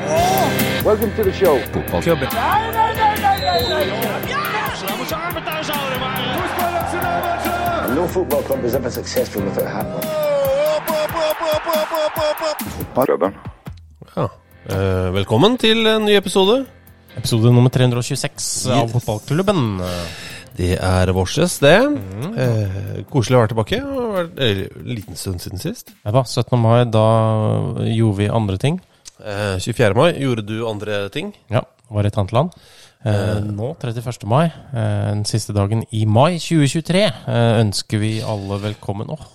Welcome to the show. Fotballklubben. And no football club is ever successful without a hat on. Ja. Eh, velkommen til en ny episode. Episode nummer 326 av Fotballklubben. Det er vårses, det. Eh, koselig å være tilbake. Det har vært eh, en liten stund siden sist. Ja da, 17. mai, da gjorde vi andre ting. Eh, 24. mai gjorde du andre ting. Ja, var i et annet land. Eh, nå, 31. mai, eh, den siste dagen i mai 2023, eh, ønsker vi alle velkommen. Åh,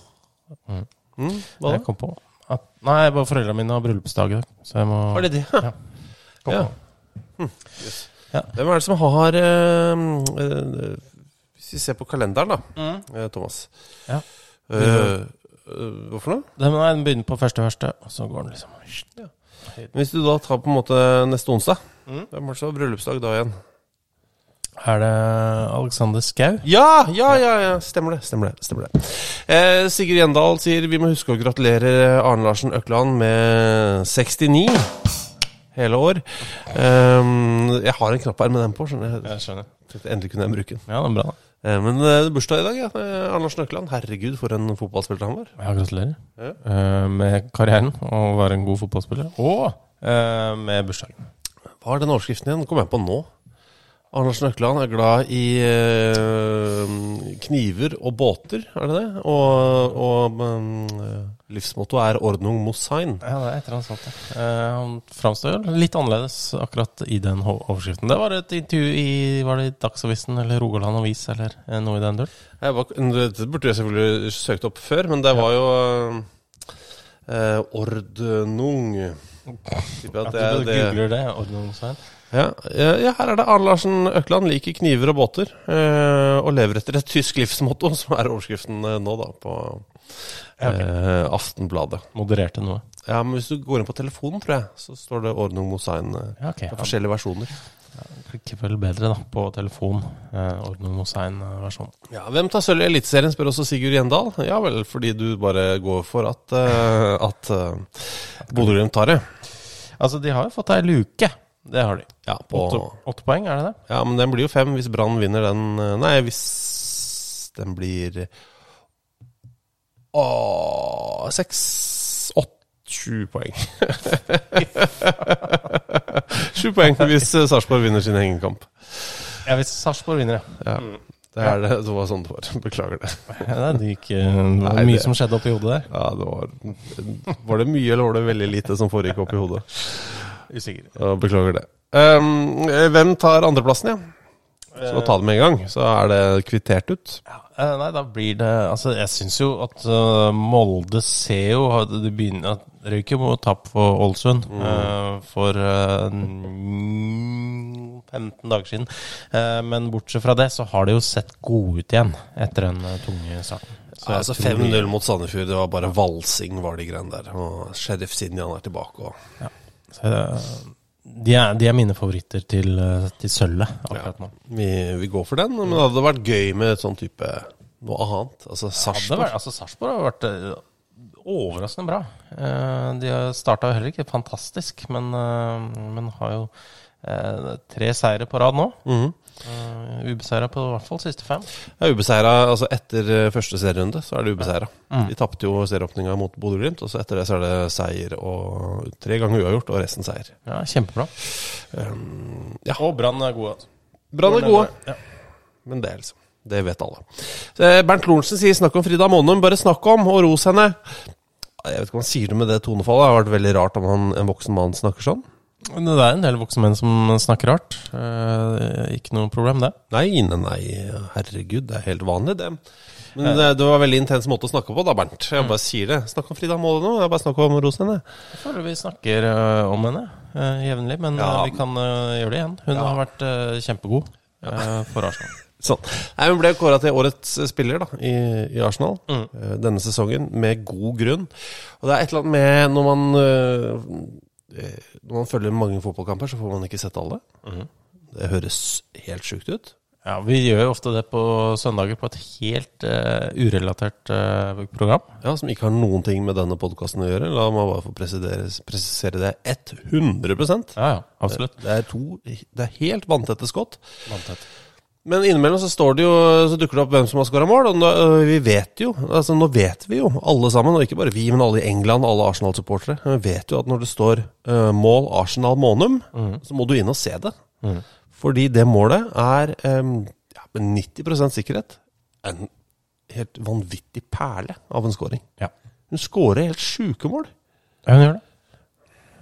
Mm, hva jeg da? kom på at Nei, bare foreldrene mine har bryllupsdag i dag, så jeg må Var det det? Ja. Kom Ja. på. Hvem er det som har eh, eh, Hvis vi ser på kalenderen, da, mm. Thomas. Ja. Eh, eh, noe? Den, nei, den begynner på første første, og så går den liksom Hvis du da tar på en måte neste onsdag, hvem har det som har bryllupsdag da igjen? Er det Alexander Skau? Ja, ja, ja, ja. Stemmer det. stemmer det, stemmer det. Eh, Sigurd Gjendal sier vi må huske å gratulere Arne Larsen Økland med 69 hele år. Eh, jeg har en knapp her med den på. skjønner jeg. Jeg skjønner. Endelig kunne jeg bruke den. Ja, det er bra, da. Eh, men eh, det er bursdag i dag, ja. Anders Nøkland. Herregud, for en fotballspiller han var. Ja, gratulerer. Ja. Eh, med karrieren og være en god fotballspiller. Og eh, med bursdagen. Hva er den overskriften igjen? Kom jeg på nå. Anders Nøkland er glad i eh, kniver og båter, er det det? Og, og livsmottoet er 'Ordnung muss sein'. Ja, det er et eller annet sånt. ja. Eh, han framstår litt annerledes akkurat i den overskriften. Det var et intervju i var det Dagsavisen eller Rogaland Avis eller eh, noe i den dur. Jeg det burde jeg selvfølgelig søkt opp før, men det var jo eh, Ordnung At at du det, googler det, ordnungsveien. Ja, ja, her er det Arne Larsen Økland liker kniver og båter, eh, og lever etter et tysk livsmotto, som er overskriften eh, nå, da, på eh, Aftenbladet. Modererte noe. Ja, men hvis du går inn på telefonen, tror jeg, så står det Ordnung Mosain. Eh, Ja, okay, er forskjellige versjoner. Klikker vel bedre da, på telefon. Eh, Mosein versjon Ja, Hvem tar sølv i Eliteserien, spør også Sigurd Gjendal. Ja vel, fordi du bare går for at, uh, at uh, Bodø-Glimt tar det. Altså, de har jo fått ei luke. Det har de. Ja, på, Åtte, åtte poeng, er det det? ja, men den blir jo fem hvis Brann vinner den eh, Nei, hvis den blir Åh, seks Åtte Sju poeng. Sju poeng hvis Sarpsborg vinner sin hengekamp. Ja, hvis Sarpsborg vinner, ja. Ja, det er det. Det var sånn det var. Beklager det. ja det, gikk, eh, det var Nei, mye det- som skjedde oppi hodet der. Ja, det var Var det mye, eller var det veldig lite som foregikk oppi hodet? Usikker. Og beklager det. Um, hvem tar andreplassen, ja? Så ta det med en gang, så er det kvittert ut. Ja, nei, da blir det Altså, jeg syns jo at uh, Molde ser jo at Det begynner at Røyker må tappe tap for Ålesund eh, for eh, mm, 15 dager siden. Eh, men bortsett fra det, så har det jo sett gode ut igjen etter den eh, tunge starten. Så altså 5-0 mot Sandefjord, det var bare valsing, var de greiene der. Og Sheriff Sinjan er tilbake. Og, eh, de, er, de er mine favoritter til, eh, til sølvet akkurat nå. vi, vi går for den, men det hadde vært gøy med et sånn type noe annet. Altså Sarpsborg. vært- altså, har vært eh, overraskende bra. Eh, de har starta heller ikke fantastisk, men, eh, men har jo Eh, tre seire på rad nå. Mhm. Uh, Ubeseira på i hvert fall siste fem. Ja, ubeseira, altså Etter eh, første serierunde så er det ubeseira. De tapte jo serieåpninga mot Bodø-Glimt, og så etter det så er det seier og tre ganger uavgjort, og resten seier. Ja, Kjempebra. ja. Og Brann er gode. altså. Brann er gode, Ja. men det liksom Det vet alle. Eh, Bernt Lorentzen sier 'snakk om Frida Monum', bare snakk om, og ros henne. Jeg vet ikke hva han sier det med det tonefallet. Det har vært veldig rart om han, en voksen mann snakker sånn. Men Det er en del voksne menn som snakker rart. Eh, ikke noe problem, det. Nei, nei, nei, herregud, det er helt vanlig, det. Men det, det var en veldig intens måte å snakke på da, Bernt. Jeg bare sier det. Snakk om Frida Måle nå. Jeg bare snakker om rosen henne. Jeg føler vi snakker eh, om henne uh, jevnlig, men Ja. eh, vi kan eh, gjøre det igjen. Hun har vært eh, kjempegod eh, for Arsenal. Sånn. Nei, Hun ble kåra til årets spiller da, i, i Arsenal Mm. eh, denne sesongen, med god grunn. Og det er et eller annet med når man eh, eh, Når man følger mange fotballkamper, så får man ikke sett alle. Mm. Det høres helt sjukt ut. Ja, Vi gjør jo ofte det på søndager på et helt uh, urelatert uh, program. Ja, Som ikke har noen ting med denne podkasten å gjøre. La meg bare få presisere, det 100% Ja, ja, absolutt. Det er, to, det er helt vanntette skott. Men innimellom så, står det jo, så dukker det opp hvem som har skåra mål. Og da, øh, vi vet jo, altså nå vet vi jo alle sammen, og ikke bare vi, men alle i England, alle Arsenal-supportere, vi vet jo at når det står uh, mål Arsenal-Monum, så må du inn og se det. Fordi det målet er um, ja, med 90% sikkerhet en helt vanvittig perle av en scoring. Ja. Hun scorer helt sjuke mål. Ja, hun gjør det.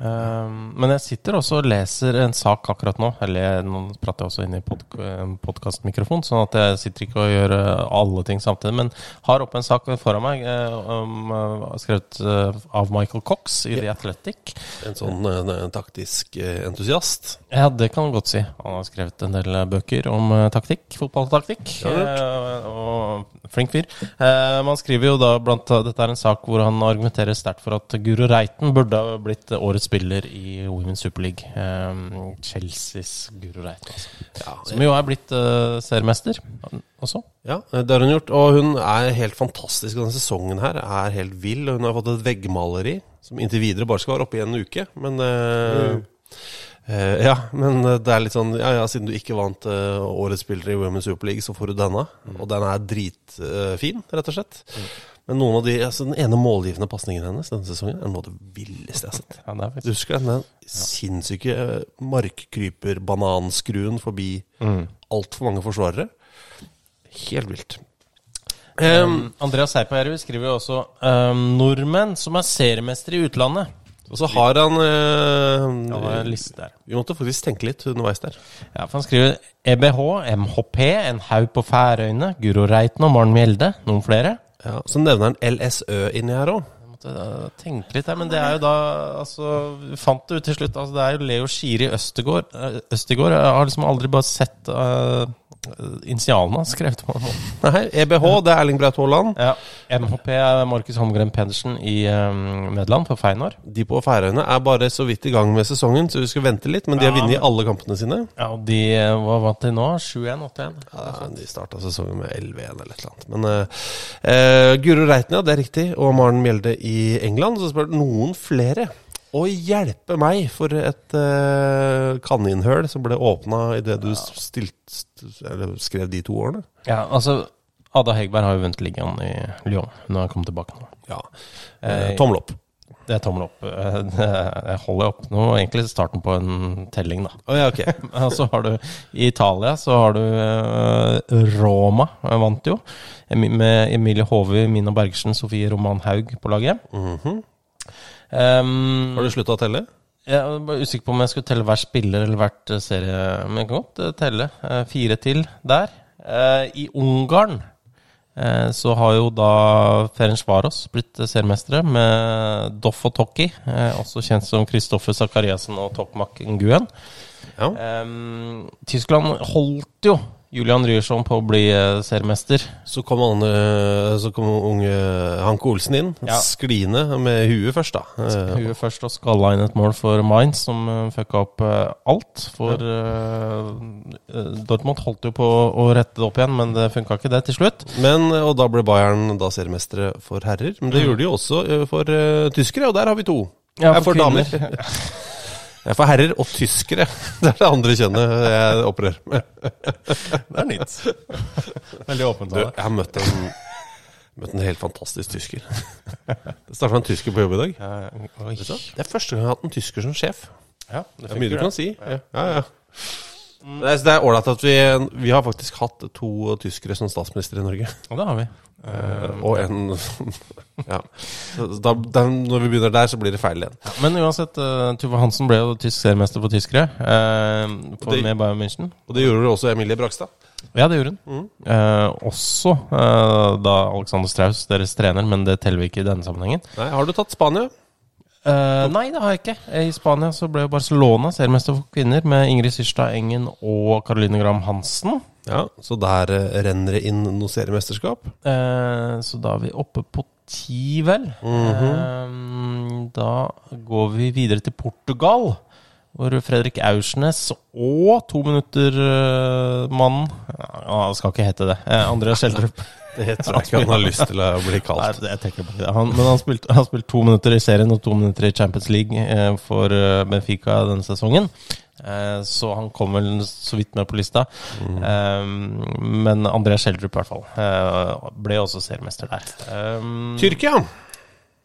Ehm, men jeg sitter også og leser en sak akkurat nå. Eller nå prater jeg også inn i podk en podkastmikrofon, sånn at jeg sitter ikke og gjør eh, alle ting samtidig. Men har oppe en sak foran meg eh, eh, skrevet eh, av Michael Cox i The Athletic. En sånn en taktisk entusiast. Ja, det kan man godt si. Han har skrevet en del eh, bøker om eh, taktikk, fotballtaktikk. Ja, eh, og flink fyr. Eh, man skriver jo da blant Dette er en sak hvor han argumenterer sterkt for at Guro Reiten burde ha blitt årets spiller i Women's Super League. Eh, Chelseas Guro Reiten, altså. Ja, Som jo er blitt eh, seriemester også. Ja, det har hun gjort. Og hun er helt fantastisk. Denne sesongen her er helt vill. Og hun har fått et veggmaleri som inntil videre bare skal være oppe i en uke. Men eh, uh, Ja, men det er litt sånn Ja, ja, siden du ikke vant uh, årets spiller i Women's Super League, så får du denne. Og den er dritfin, rett og slett. Men noen av de, altså den ene målgivende pasningen hennes denne sesongen er noe av det villeste jeg har sett. Ja, det Du husker den den sinnssyke eh, markkryper-bananskruen forbi altfor mange forsvarere? Helt vilt. Um, Andreas Seipajärvi skriver jo også um, nordmenn som er seriemestere i utlandet. Og så har han øh, Ja, en liste der. Vi måtte faktisk tenke litt underveis der. Ja, for Han skriver EBH, MHP, en haug på Færøyene, Guro Reiten og Maren Mjelde. Noen flere? Ja, Så nevner han LSØ inni her òg. Uh, tenke litt her, men det er jo da Altså, vi fant det ut til slutt. Altså, det er jo Leo Skiri Østegård. Uh, Østegård jeg har liksom aldri bare sett uh, initialene hans skrevet på en måte. Nei, EBH, det er Erling Braut Haaland. Ja, MHP er Markus Holmgren Pedersen i um, Nederland, for Feinor. De på Færøyene er bare så vidt i gang med sesongen, så vi skal vente litt. Men de har Ja, vunnet alle kampene sine. Ja, og de uh, Hva vant de nå? 7-1? 8-1? Ja, de starta sesongen med 11-1 eller et eller annet. Men uh, uh, Guro Reiten, ja, det er riktig. Og Maren Mjelde i England. Så spør noen flere. Å hjelpe meg for et uh, kaninhøl som ble åpna idet du stilt, eller skrev de to årene. Ja, altså Ada Hegberg har jo vunnet ligaen i Lyon. Hun har kommet tilbake nå. Ja. Eh, Uh, tommel opp. Det er tommel opp. Eh, Jeg holder opp nå, egentlig starten på en telling, da. Oh, ja, okay. Så har du I Italia så har du eh, Roma, eh, vant jo. Med Emilie Håvi, Mina Bergersen, Sofie Roman Haug på laget. Mhm. Um, Har du slutta å telle? Jeg var usikker på om jeg skulle telle hver spiller eller hvert eh, serie. Men jeg kan godt eh, telle. Eh, Fire til der. I Ungarn så har jo da Ferencvaros blitt seriemestere med Doff og Tokki, også kjent som Kristoffer Sakariassen og Tokmak Nguyen. Ja. Tyskland holdt jo Julian Ryerson på å bli eh, seriemester. Så kom, han, eh, så kom unge Hanke Olsen inn, Ja. skliende med huet først, da. Eh, Huet først og skalla inn et mål for Mainz, som uh, fucka opp alt. For eh, Dortmund holdt jo på å rette det opp igjen, men det funka ikke det til slutt. Men, og da ble Bayern da seriemestere for herrer. Men det gjorde de jo også for uh, tyskere, og der har vi to. Ja, for damer. Jeg er for herrer og tyskere. Det er det andre kjønnet jeg opprører med. Det er nytt. Veldig åpent Du, av deg. jeg har møtt en, møtt en helt fantastisk tysker. Det starta en tysker på jobb i dag. Det er første gang jeg har hatt en tysker som sjef. Ja, det Det er mye du kan si. Ja, ja. ja. Det er ålreit at vi Vi har faktisk hatt to tyskere som statsminister i Norge. Og det har vi. Eh, Og en Ja. Så Da, da, når vi begynner der, så blir det feil igjen. Men uansett, uh, Tuva Hansen ble jo tysk seriemester for tyskere. Uh, på, Det- med Bayern München. Og det gjorde også Emilie Brakstad. Ja, det gjorde hun. Eh, også eh, da Alexander Strauss, deres trener, men det teller vi ikke i denne sammenhengen. Nei, Har du tatt Spania? Eh, nei, det har jeg ikke. I Spania så ble Barcelona seriemester for kvinner med Ingrid Syrstad Engen og Caroline Graham Hansen. Ja, Så der eh, renner det inn noe seriemesterskap. Eh, så da er vi oppe på ti, vel. eh, da går vi videre til Portugal. Hvor Fredrik Aursnes og to minutter-mannen ja, Han skal ikke hete det. Eh, Andreas Schjelderup. Det tror jeg ikke han har lyst til å bli kalt. Nei, jeg tenker på det. Han, men han spilte han spilt to minutter i serien og to minutter i Champions League eh, for eh, Benfica denne sesongen. Eh, så han kom vel så vidt med på lista. Eh, men André Schjelderup, i hvert fall, ble også seriemester der. Tyrkia.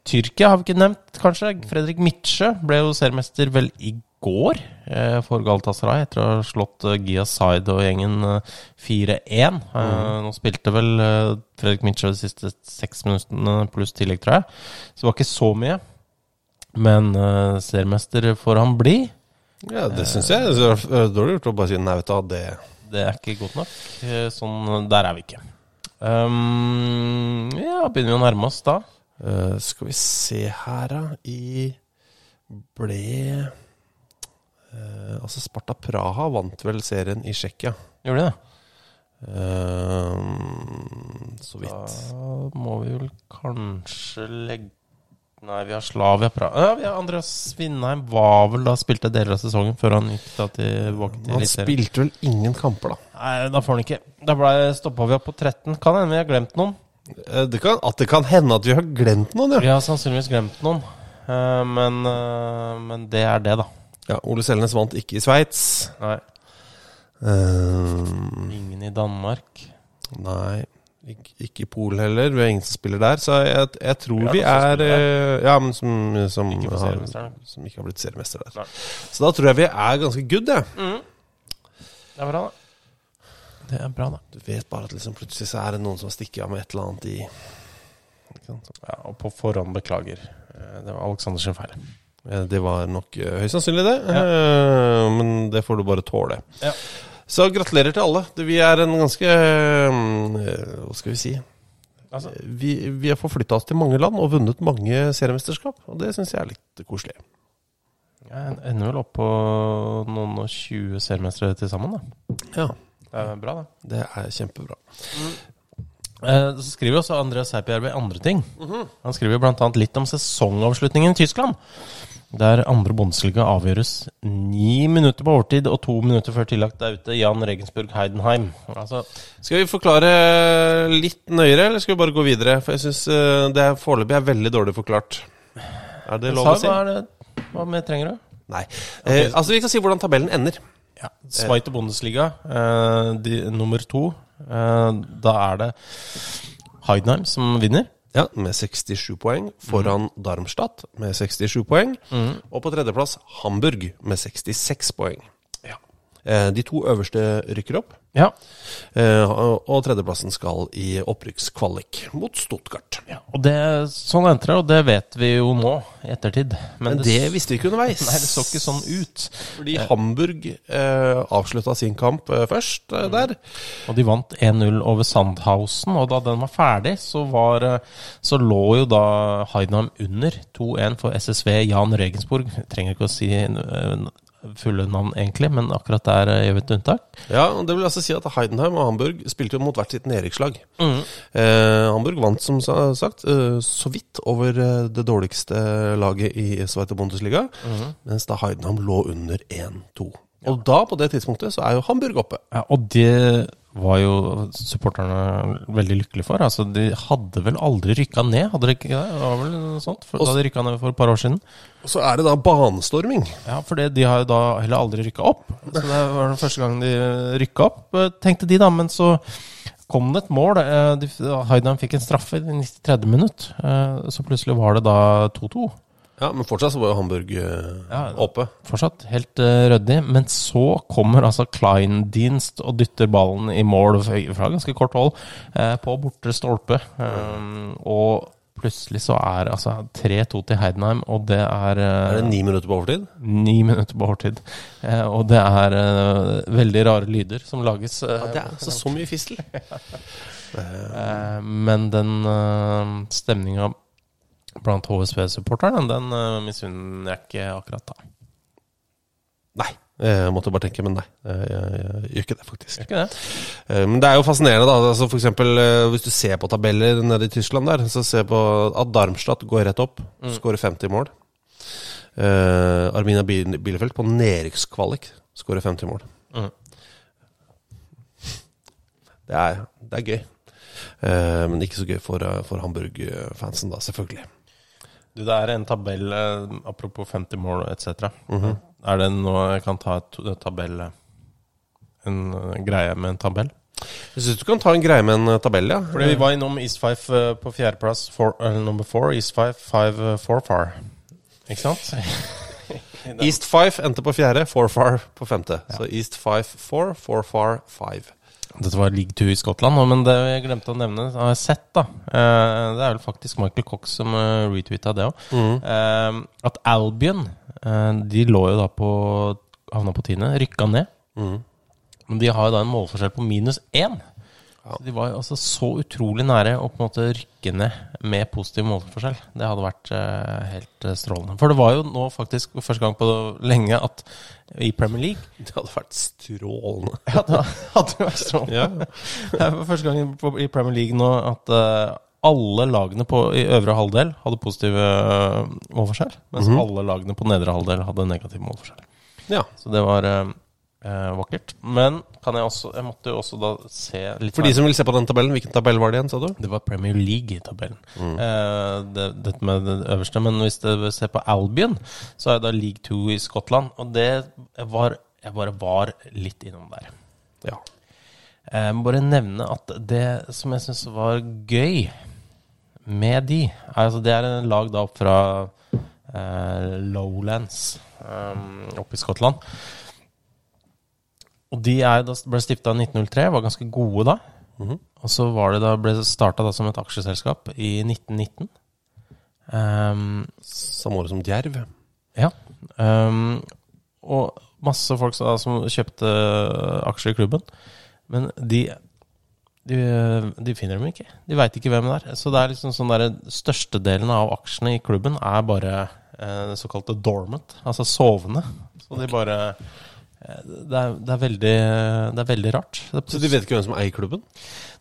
Tyrkia har vi ikke nevnt, kanskje. Fredrik Midtsjø ble jo seriemester vel i går eh, for Galatasaray etter å ha slått eh, Gia Zaid og gjengen eh, 4-1. Eh, nå spilte vel Fredrik Mitchell de siste seks minuttene pluss tillegg, tror jeg. Så det var ikke så mye. Men seriemester får han bli. Ja, det syns jeg. Det er Dårlig gjort å bare si nei, vet du det Det er ikke godt nok. Sånn, der er vi ikke. Um, ja, begynner vi å nærme oss da. Uh, Skal vi se her, da. I ble eh, Altså, Sparta Praha vant vel serien i Tsjekkia. Gjorde det? Eh, så vidt. Da må vi vel kanskje legge Nei, vi har Slavia Praha ja, vi har Andreas Vindheim var vel da spilte deler av sesongen før han gikk da tilbake til Han spilte vel ingen kamper, da. Nei, da får han ikke. Da stoppa vi opp på 13. Kan hende vi har glemt noen. Eh, Det kan, at det kan hende at vi har glemt noen, ja. Vi har sannsynligvis glemt noen. Eh, men, eh, men det er det, da. Ja Ole Selnes vant ikke i Sveits. Nei. Um, Ingen i Danmark. nei, ikke, ikke i Polen heller. Vi har ingen som spiller der. Så jeg, jeg tror vi er er som eh, Ja, men som, som, Ikke har, som ikke har blitt seriemester der. Nei. Så da tror jeg vi er ganske good, jeg. Det er bra, da. Det er bra, da. Du vet bare at liksom plutselig så er det noen som har stukket av med et eller annet i? Ja, og på forhånd beklager. Eh, Det var Aleksanders feil. Eh, Det var nok eh, høyst sannsynlig det, ja. men det får du bare tåle. Ja. Så gratulerer til alle. Vi er en ganske eh, Hva skal vi si? Altså, Vi, vi har forflytta oss til mange land og vunnet mange seriemesterskap. Og det syns jeg er litt koselig. jeg ender vel opp på noen og 20 seriemestere til sammen, da. Ja, Det er bra, da. det er kjempebra. Eh, Så skriver også Andreas Seipjärvi andre ting. Han skriver bl.a. litt om sesongavslutningen i Tyskland. Der andre Bundesliga avgjøres ni minutter på overtid og to minutter før tillagt er ute. Jan Regensburg Heidenheim. Altså, Skal vi forklare litt nøyere, eller skal vi bare gå videre? For jeg syns det er foreløpig er veldig dårlig forklart. Er det lov å si? hva, det, hva mer trenger du? Nei. Eh, altså, vi kan si hvordan tabellen ender. Ja. og Bundesliga, eh, de, nummer to. Eh, da er det Heidenheim som vinner. Ja, med 67 poeng. Foran Darmstadt med 67 poeng. Og på tredjeplass Hamburg med 66 poeng. Eh, De to øverste rykker opp. Ja. Eh, Og tredjeplassen skal i opprykkskvalik mot Stuttgart. ja. Og det, sånn endte det, og det vet vi jo nå i ettertid. Men det visste vi ikke underveis. Nei, det så ikke sånn ut. Fordi Hamburg eh, avslutta sin kamp eh, først eh, der. Og de vant 1-0 over Sandhausen, og da den var ferdig, så, var, eh, så lå jo da Heidenheim under 2-1 for SSV Jan Regensburg. Jeg trenger ikke å si eh, fulle navn egentlig, men akkurat der gjør vi et unntak. Ja, og det vil altså si at Heidenheim og Hamburg spilte jo mot hvert sitt nedrykkslag. Eh, Hamburg vant som sagt eh, så vidt over eh, det dårligste laget i Zweite Bundesliga, mens da Heidenheim lå under 1-2. Og da, på det tidspunktet, så er jo Hamburg oppe. Ja, og det var jo supporterne veldig lykkelige for. Altså, De hadde vel aldri rykka ned, hadde de ikke det? Det var vel sånt? For, da de rykka ned for et par år siden. Og så er det da banestorming. Ja, for det, de har jo da heller aldri rykka opp. Så det var den første gangen de rykka opp, eh, tenkte de da. Men så kom det et mål. Haidan fikk en straffe i 93. minutt. eh, Så plutselig var det da 2-2. Ja, Men fortsatt så var jo Hamburg eh, Ja, oppe. Fortsatt helt uh, ryddig. Men så kommer altså Kleindienst og dytter ballen i mål fra ganske kort hold uh, på bortre stolpe. Um, og plutselig så er altså 3-2 til Heidenheim, og det er, eh, Er det ni minutter på overtid? ni minutter på overtid. Eh, og det er eh, veldig rare lyder som lages. eh, Ja, det er altså så mye fistel. eh, men den uh, stemninga blant HSV-supporterne, den uh, misunner jeg ikke akkurat da. Nei. Jeg måtte bare tenke, men nei. Jeg, jeg, gjør ikke det, faktisk. Ikke det? Eh, Men det er jo fascinerende, da. Altså for eksempel, eh, hvis du ser på tabeller nede i Tyskland der, så se på at Darmstadt går rett opp. Skårer 50 mål. Uh, Armina Biel- Bielefeld på nedrykkskvalik skårer 50 mål. Mm. Det, er, det er gøy. Uh, men ikke så gøy for, eh, for Hamburg-fansen, da, selvfølgelig. Du, det er en tabell, eh, apropos 50 mål etc. Er det noe jeg kan ta et tabell eh, En eh, greie med en tabell? Jeg syns du kan ta en greie med en tabell, ja. Fordi vi var innom East Five på fjerdeplass, uh, number four. East Five, five, four far. Ikke sant? East Five endte på fjerde, Four Far på femte. Så East Five four, Four Far five. Dette var league two i Skottland, nå, men det jeg glemte å nevne, har jeg sett, da. Eh, det er vel faktisk Michael Cox som uh, retweeta det òg. Mm. at Albion, eh, de lå jo da på Havna på tiende, rykka ned. Mm. Men de har jo da en målforskjell på minus én. Så de var altså så utrolig nære å på en måte rykke ned med positiv målforskjell. Det hadde vært eh, helt eh, strålende. For det var jo nå faktisk første gang på lenge at i Premier League Det hadde vært strålende. Ja, det hadde vært strålende. Ja. Det er første gang i Premier League nå at eh, alle lagene på, i øvre halvdel hadde positiv eh, målforskjell, mens alle lagene på nedre halvdel hadde negativ målforskjell. ja. Så det var eh, eh, vakkert. Men kan jeg også Jeg måtte jo også da se litt For de som vil se på den tabellen, hvilken tabell var det igjen, sa du? Det var Premier League-tabellen. Eh, det, dette med det øverste. Men hvis du ser på Albion, så er det da League 2 i Skottland. Og det var Jeg bare var litt innom der. Ja. Jeg må bare nevne at det som jeg syns var gøy med de altså Det er en lag da opp fra eh, Lowlands um, oppe i Skottland. Og de er, da ble stifta i 1903, var ganske gode da. Og så var det da, ble det starta som et aksjeselskap i 1919. Um, Samme året som Djerv. ja. Um, og masse folk da, som kjøpte aksjer i klubben. Men de, de, de finner dem ikke. De veit ikke hvem det er. Så det er liksom sånn der, størstedelen av aksjene i klubben er bare eh, såkalte dormant, altså sovende. Så de bare eh, det er, det, er veldig, det er veldig rart. Så de vet ikke hvem som eier klubben?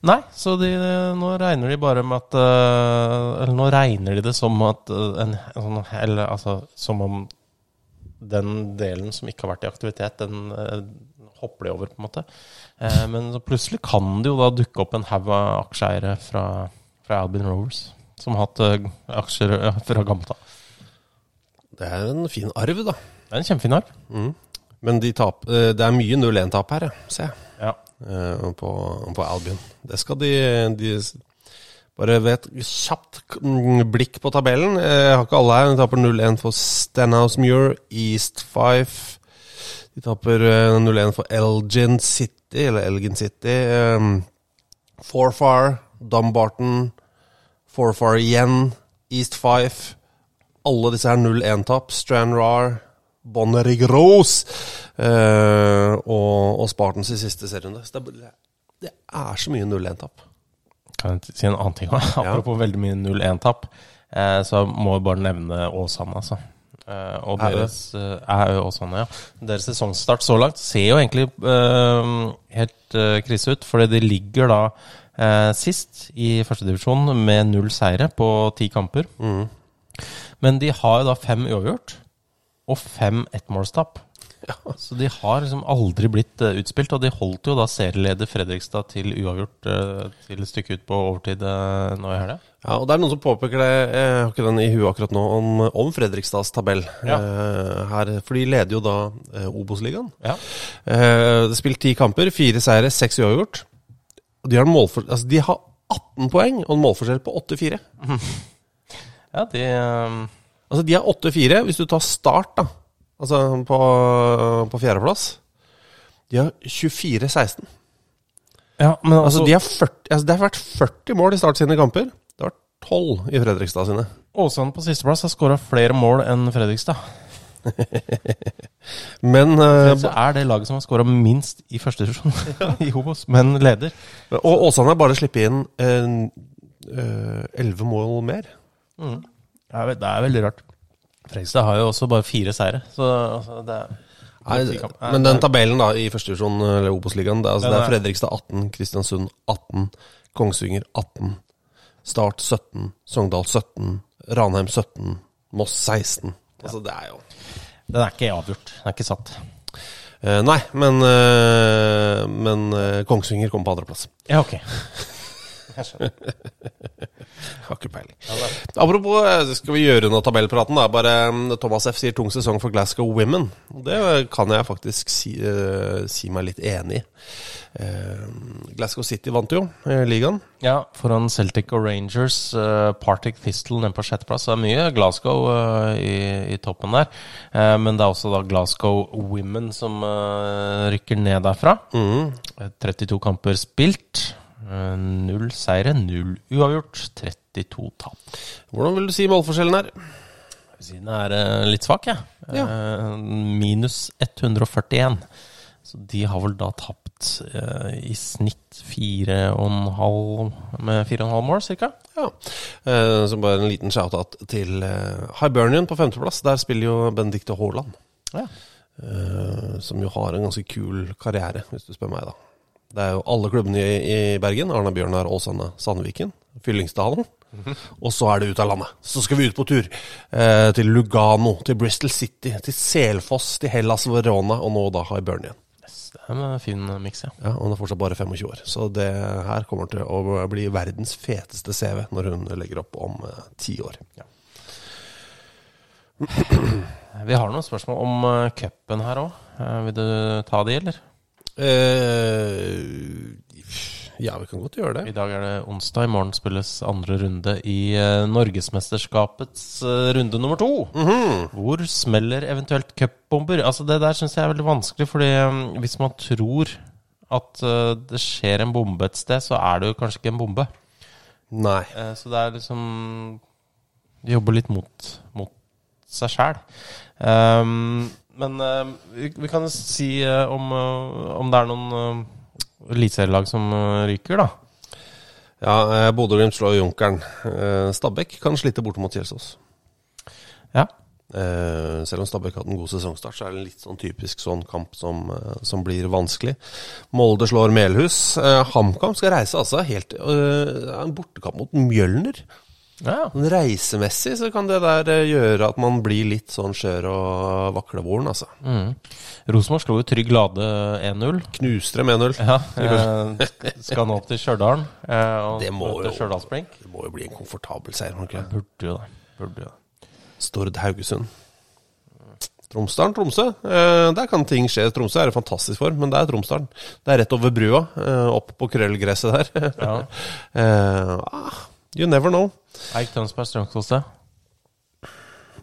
Nei, så de, nå regner de bare med at øh, Eller nå regner de det som at øh, en, sånn Eller altså som om den delen som ikke har vært i aktivitet, den øh, hopper de over, på en måte. Eh, men så plutselig kan det jo da dukke opp en haug av aksjeeiere fra, fra Albin Rovers som har hatt aksjer fra gammelt av. Det er en fin arv, da. Det er en kjempefin arv. Men de tap, eh, det er mye 0-1-tap her, ser jeg. Ja. eh, På, på Albion. Det skal de, de Bare ved et kjapt mm, blikk på tabellen. Eh, Jeg har ikke alle her. De taper 0-1 for Stenhousemuir, East Fife. De taper eh, 0-1 for Elgin City, eller Elgin City. eh, Forfar, Dumbarton, Forfar igjen, East Fife. Alle disse her 0-1-tap. Stranraer, Bonnerigros eh, og, og Spartans i siste serierunde. Så det, det er så mye 0-1-tap. Kan jeg si en annen ting også? Apropos veldig mye 0-1-tap, eh, så må jeg bare nevne Åsane, altså. Eh, og Er det? deres eh, Åsane, ja. Deres sesongstart så langt ser jo egentlig eh, helt eh, krise ut, fordi de ligger da sist i førstedivisjon med null seire på ti kamper. Men de har jo da fem uavgjort og fem ettmålstap. Så de har liksom aldri blitt eh, utspilt, og de holdt jo da serieleder Fredrikstad til uavgjort eh, til et stykke ut på overtid eh, nå i helga. Ja, og det er noen som påpeker det, jeg har ikke den i huet akkurat nå, om, om Fredrikstads tabell. Ja. Eh, her, for de leder jo da eh, Obos-ligaen. Ja. Eh, spilt ti kamper, fire seire, seks uavgjort. De har, målfor, altså, de har 18 poeng og en målforskjell på 8-4. ja, de Altså, de har 8-4 hvis du tar start, da. Altså på, på fjerdeplass. De har 24-16. Ja, men Altså, altså, de har 40, altså, det har vært 40 mål i Start sine kamper. Det har vært 12 i Fredrikstad sine. Åsane på sisteplass har skåra flere mål enn Fredrikstad. Men uh, Så er det laget som har skåra minst i første divisjon i Hobos, men leder. Og Åsane har bare sluppet inn elleve mål mer. Det er, det er veldig rart. Fredrikstad har jo også bare fire seire, så altså, det er Nei, men den tabellen da i første divisjon, eller Obos-ligaen, det, er- altså, det er er- Fredrikstad 18, Kristiansund 18, Kongsvinger 18, Start 17, Sogndal 17, Ranheim 17, Moss 16. Altså, det er jo Den er ikke avgjort. Den er ikke satt. Eh, Nei, men, eh, men eh, Kongsvinger kom på andreplass. Ja, ok. Har ikke peiling. Apropos, eh, skal vi gjøre noe tabellpraten? da? Bare eh, Thomas F. sier tung sesong for Glasgow Women. Det kan jeg faktisk si, eh, si meg litt enig i. Eh, Glasgow City vant jo eh, ligaen. Ja, foran Celtic og Rangers, uh, Partick Thistle nede på sjetteplass. Det er mye Glasgow i, i toppen der. Eh, men det er også da Glasgow Women som rykker ned derfra. Mm. 32 kamper spilt. Eh, null seire, null uavgjort. 32 tap. Hvordan vil du si målforskjellen her? Siden er eh, litt svak, jeg. Ja. minus 141. Så de har vel da tapt eh, i snitt 4,5 med 4,5 mål, cirka. Ja. Eh, så bare en liten shout-out til eh, Hibernian på femteplass. Der spiller jo Benedicte Haaland. Ja. Eh, som jo har en ganske kul karriere, hvis du spør meg, da. Det er jo alle klubbene i, i Bergen. Arna Bjørnar, Åsane, Sandviken. Fyllingsdalen. Og så er det ut av landet. Så skal vi ut på tur. Eh, til Lugano, til Bristol City, til Selfoss, til Hellas Verona, og nå da Hibernian. Det er en fin miks, ja. Ja, og hun er fortsatt bare 25 år. Så det her kommer til å bli verdens feteste CV når hun legger opp om eh, ti år. Vi har noen spørsmål om uh, cupen her òg. vil du ta de, eller? Eh, ja, vi kan godt gjøre det. I dag er det onsdag. I morgen spilles andre runde i uh, Norgesmesterskapets eh, runde nummer to. Hvor smeller eventuelt cupbomber? Altså, det der syns jeg er veldig vanskelig, fordi hvis man tror at eh, det skjer en bombe et sted, så er det jo kanskje ikke en bombe. Nei. Eh, så det er liksom jobber litt mot, mot seg sjæl. Um, men eh, vi, vi kan si eh, om, eh, om det er noen uh, eliteserielag som ryker, da. Ja, Bodø-Glimt slår Junkeren. Stabæk kan slite borte mot Kjelsås. Ja. Selv om Stabæk hatt en god sesongstart, så er det en litt sånn typisk sånn kamp som, som blir vanskelig. Molde slår Melhus. HamKam skal reise altså helt uh, En bortekamp mot Mjølner. Ja. Men reisemessig så kan det der eh, gjøre at man blir litt sånn skjør og vaklevoren, altså. Mm. Rosenborg slo jo Trygg Lade 1-0. Knuste dem 1-0. Ja, eh, skal nå til Stjørdal. Eh, og Det må jo- Det må jo bli en komfortabel seier, må det ikke? Burde jo det. Burde jo det. Stord Haugesund. Tromsdalen, Tromsø. Eh, der kan ting skje. Tromsø er i fantastisk form, men det er Tromsdalen. Det er rett over brua, eh, opp på krøllgresset der. Ja. eh, ah, you never know. Eik Tønsberg Strømsgodset.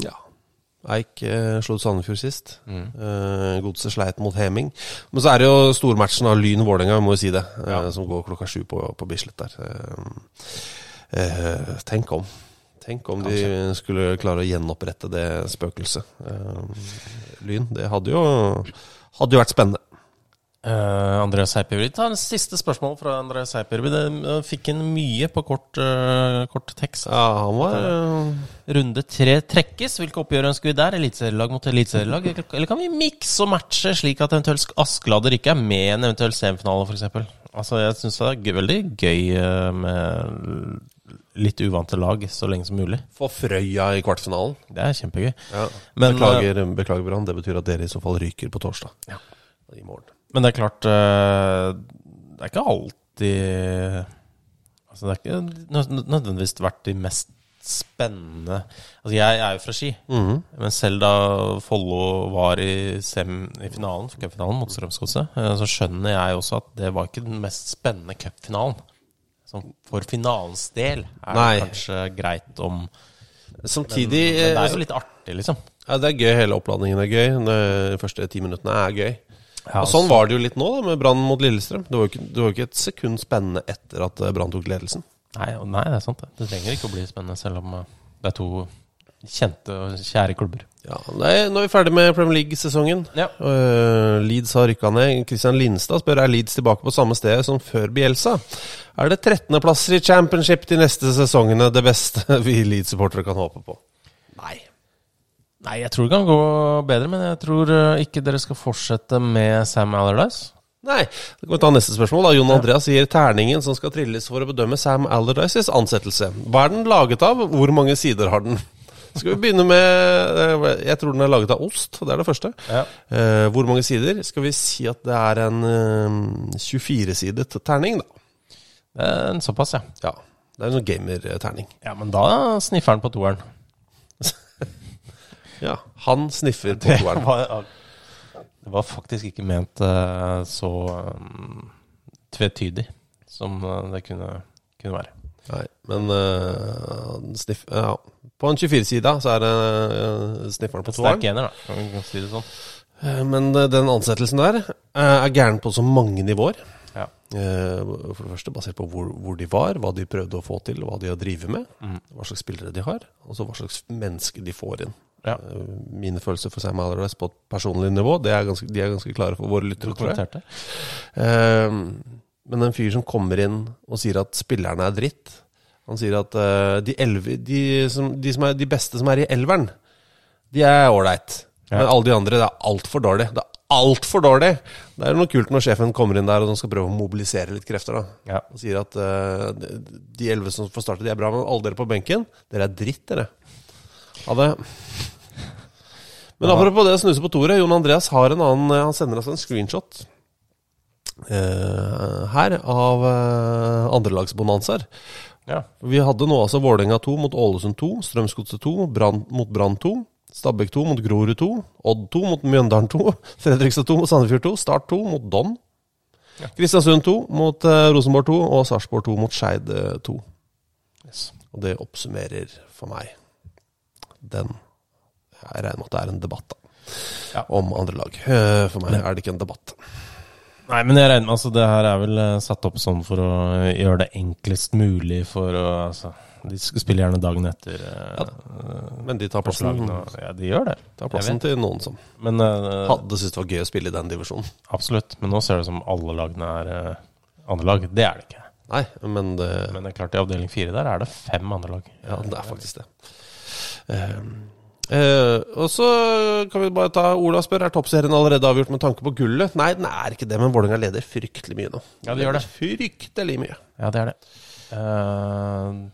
Ja. Eik eh, slo Sandefjord sist. Eh, Godset sleit mot Heming. Men så er det jo stormatchen av Lyn-Vålerenga, må jo si det, eh, som går klokka sju på, på Bislett der. Eh, eh, tenk om. Tenk om de skulle klare å gjenopprette det spøkelset. Eh, lyn. Det hadde jo, hadde jo vært spennende. Uh, Andreas vi Ta en siste spørsmål fra Andreas Seipjørvi. Det fikk inn mye på kort, uh, kort tekst. Ja, han var uh... Runde tre trekkes. Hvilke oppgjør ønsker vi der? Eliteserielag mot eliteserielag? Eller, kan vi mikse og matche, slik at eventuelt Askeladder ikke er med i en eventuell semifinale, f.eks.? Altså, jeg syns det er gøy, veldig gøy med litt uvante lag så lenge som mulig. Få Frøya i kvartfinalen. Det er kjempegøy. Ja. Men, beklager, beklager Brann. Det betyr at dere i så fall ryker på torsdag. Ja. I morgen. Men det er klart eh, Det er ikke alltid Altså, det er ikke nødvendigvis vært de mest spennende Altså, jeg er jo fra Ski, Mhm. men selv da Follo var i, sem, i finalen, cupfinalen mot Strømsgodset, eh, så skjønner jeg også at det var ikke den mest spennende cupfinalen. For finalens del er Nei. det kanskje greit om Samtidig Men det er eh, jo litt artig, liksom. ja, Det er gøy. Hele oppladningen er gøy. De første ti minuttene er gøy. Ja, og Sånn var det jo litt nå, da, med Brann mot Lillestrøm. Det var jo ikke, det var jo ikke et sekund spennende etter at eh, Brann tok ledelsen. Nei, nei, det er sant. Det Det trenger ikke å bli spennende, selv om eh, det er to kjente og kjære klubber. Ja, nei, Nå er vi ferdig med Premier League-sesongen. Ja. Uh, Leeds har rykka ned. Christian Linstad spør er Leeds tilbake på samme sted som før Bielsa. Er det 13.-plasser i championship de neste sesongene det beste vi Leeds-supportere kan håpe på? Nei. Jeg tror det kan gå bedre, men jeg tror eh, ikke dere skal fortsette med Sam Allardyce. Nei, Da kan vi ta neste spørsmål. da Jon Andreas sier terningen som skal trilles for å bedømme Sam Allardyces ansettelse. Hva er den laget av? Hvor mange sider har den? Skal vi begynne med eh, Jeg tror den er laget av ost. Det er det første. Ja. Eh, hvor mange sider? Skal vi si at det er en eh, 24-sidet terning, da. En såpass, ja. Ja. Det er en sånn gamer-terning. Ja, Men da sniffer han på toeren. Ja. Han sniffer på Det toeren. var, det var faktisk ikke ment eh, så um, tvetydig som eh, det kunne, kunne være. Nei, men uh, sniff, ja. På en 24-side så er det snifferen på toeren. Sterk ener, da. Kan vi si det sånn. Men den ansettelsen der er gæren på så mange nivåer. Ja. For det første basert på hvor, hvor de var, hva de prøvde å få til, hva de har drevet med. mm. Hva slags spillere de har, og så hva slags menneske de får inn. Ja. Eh, Mine følelser for Sam Allardyce på et personlig nivå det er ganske, de er ganske klare for våre lyttere, tror jeg. Dokumenterte. Eh, Men en fyr som kommer inn og sier at spillerne er dritt Han sier at uh, de, elve, de, som, de, som er, de beste som er i elveren, de er ålreit. Ja. Men alle de andre, det er altfor dårlig. Det er altfor dårlig! Det er noe kult når sjefen kommer inn der og de skal prøve å mobilisere litt krefter. da Ja. Og sier at uh, de- de elleve som får starte, de er bra, men alle dere på benken, dere er dritt, dere. Ha det Men apropos det å snuse på toret, Jon Andreas har en annen eh, Han sender oss en screenshot uh, her av uh, andrelagsbonanzaer. Ja. Vi hadde nå altså Vålerenga 2 mot Ålesund 2, Strømsgodset 2 brand, mot Brann 2, Stabæk 2 mot Grorud 2, Odd 2 mot Mjøndalen 2, Fredrikstad 2 mot Sandefjord 2, Start 2 mot Don, Kristiansund 2 mot Rosenborg 2 og Sarpsborg 2 mot Skeid eh, 2. Yes. Og det oppsummerer for meg den Jeg regner med at det er en debatt da Ja. om andre lag. Eh, For meg er det ikke en debatt. Nei, men jeg regner med altså, det her er vel eh, satt opp sånn for å eh, gjøre det enklest mulig for å altså, De spiller gjerne dagen etter eh, Men de tar plassen, og- Ja, de gjør det. tar plassen til noen som Men uh, hadde syntes det var gøy å spille i den divisjonen. absolutt. Men nå ser det ut som alle lagene er uh, andre lag. Det er det ikke. Nei, men det, Men det er klart i avdeling fire der er det fem andre lag. Ja, det er faktisk det. Eh, eh, og så kan vi bare ta Ola spør Er toppserien allerede avgjort med tanke på gullet. Nei, den er ikke det, men Vålerenga leder fryktelig mye nå. Ja, de gjør det. Fryktelig mye. Ja, det er det. Uh,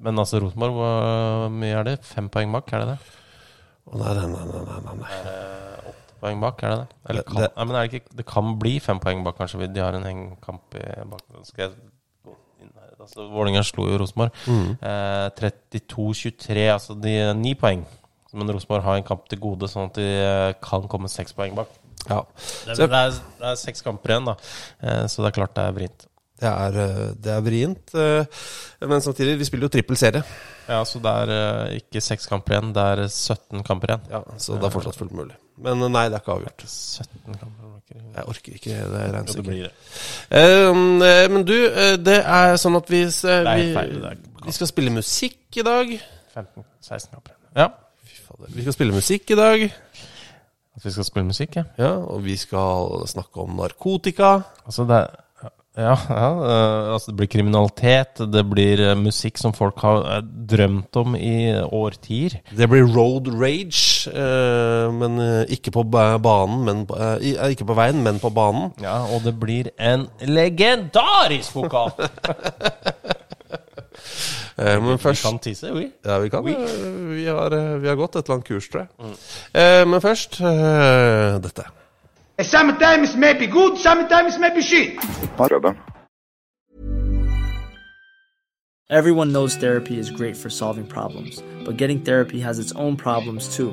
men altså, Rosenborg, hvor mye er det? Fem poeng bak, er det det? Å, nei, nei, nei, nei, nei. Åtte poeng bak, er det det? Eller kan, det- nei, men er det, ikke, det kan bli fem poeng bak, kanskje. De har en hengekamp i bak. Skal jeg? Altså, Vålerenga slo jo Rosenborg. Eh, 32-23, altså de ni poeng. Men Rosenborg har en kamp til gode, sånn at de eh, kan komme seks poeng bak. Ja. Det, Så- det, er, det er seks kamper igjen, da. Eh, så det er klart det er vrient. Det er, eh, det er vrient. eh, Men samtidig, vi spiller jo trippel serie. Ja, så det er eh, ikke seks kamper igjen, det er 17 kamper igjen. Ja, Så det er fortsatt fullt mulig. Men eh, nei, det er ikke avgjort. 17 kamper. Jeg orker ikke det regnestykket. Eh, men du, eh, det er sånn at vi, eh, er vi, er- vi skal spille musikk i dag. 15-16 kamper igjen. Ja. Vi skal spille musikk i dag. At vi skal spille musikk, ja. Ja, og vi skal snakke om narkotika. Altså det ja, ja eh, altså det blir kriminalitet, det blir eh, musikk som folk har eh, drømt om i årtier. Det blir road rage, men ikke på banen, men på, Ikke på veien, men på banen. Ja, og det blir en legendarisk vokal! Eh, men Vi først kan tisse, vi. Ja, vi kan. eh, Vi har, eh, vi har gått et eller annet kurs, tror jeg. Eh, men først dette. Sometimes maybe good, sometimes maybe shit. Everyone knows therapy is great for solving problems, but getting therapy has its own problems too,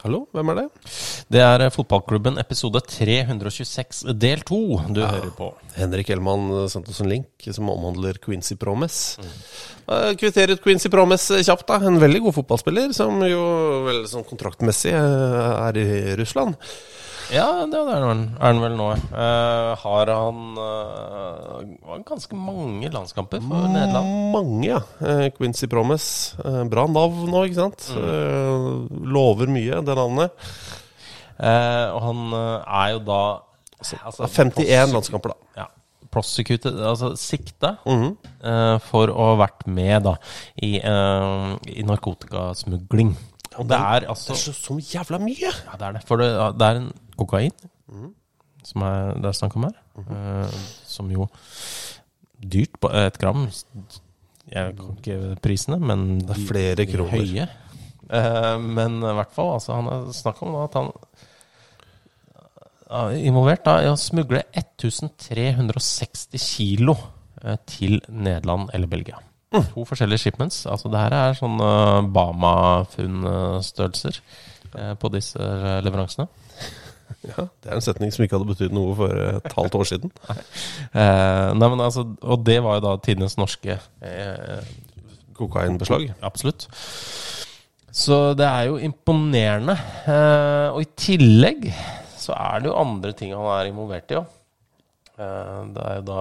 Hallo, hvem er det? Det er Fotballklubben episode 326 del 2 du hører på. Henrik Hellmann sendte oss en link som omhandler Quincy Promes. Mm. Kvitter ut Quincy Promes kjapt, da. En veldig god fotballspiller, som jo vel sånn kontraktmessig er i Russland. Ja, det er han, han vel nå. Uh, har han uh, ganske mange landskamper for Nederland? Mange, ja. Uh, Quincy Promise. Bra navn nå, ikke sant? Eh, lover mye, det navnet. Og han er jo da altså, 51 landskamper, da. Ja. Prosecuted, altså sikta mm -hmm. uh, for å ha vært med da i, uh, i narkotikasmugling. Og det er altså Det er så, så jævla mye! Ja, det er det. For det, det er en kokain som er, det er snakk om her. eh, som jo Dyrt på et gram. Jeg kan ikke prisene, men Det er flere er kroner. Høye. Eh, men i hvert fall, altså, han er snakk om da, at han er involvert da, i å smugle 1360 kilo eh, til Nederland eller Belgia. To forskjellige shipments. Altså det her er sånn uh, Bama-funn-størrelser eh, på disse eh, leveransene. Ja, det er en setning som ikke hadde betydd noe for et halvt år siden. Eh, nei, men altså, og det var jo da tidenes norske eh, Kokainbeslag. Absolutt. Så det er jo imponerende. Eh, og i tillegg så er det jo andre ting han er involvert i òg. Eh, det er jo da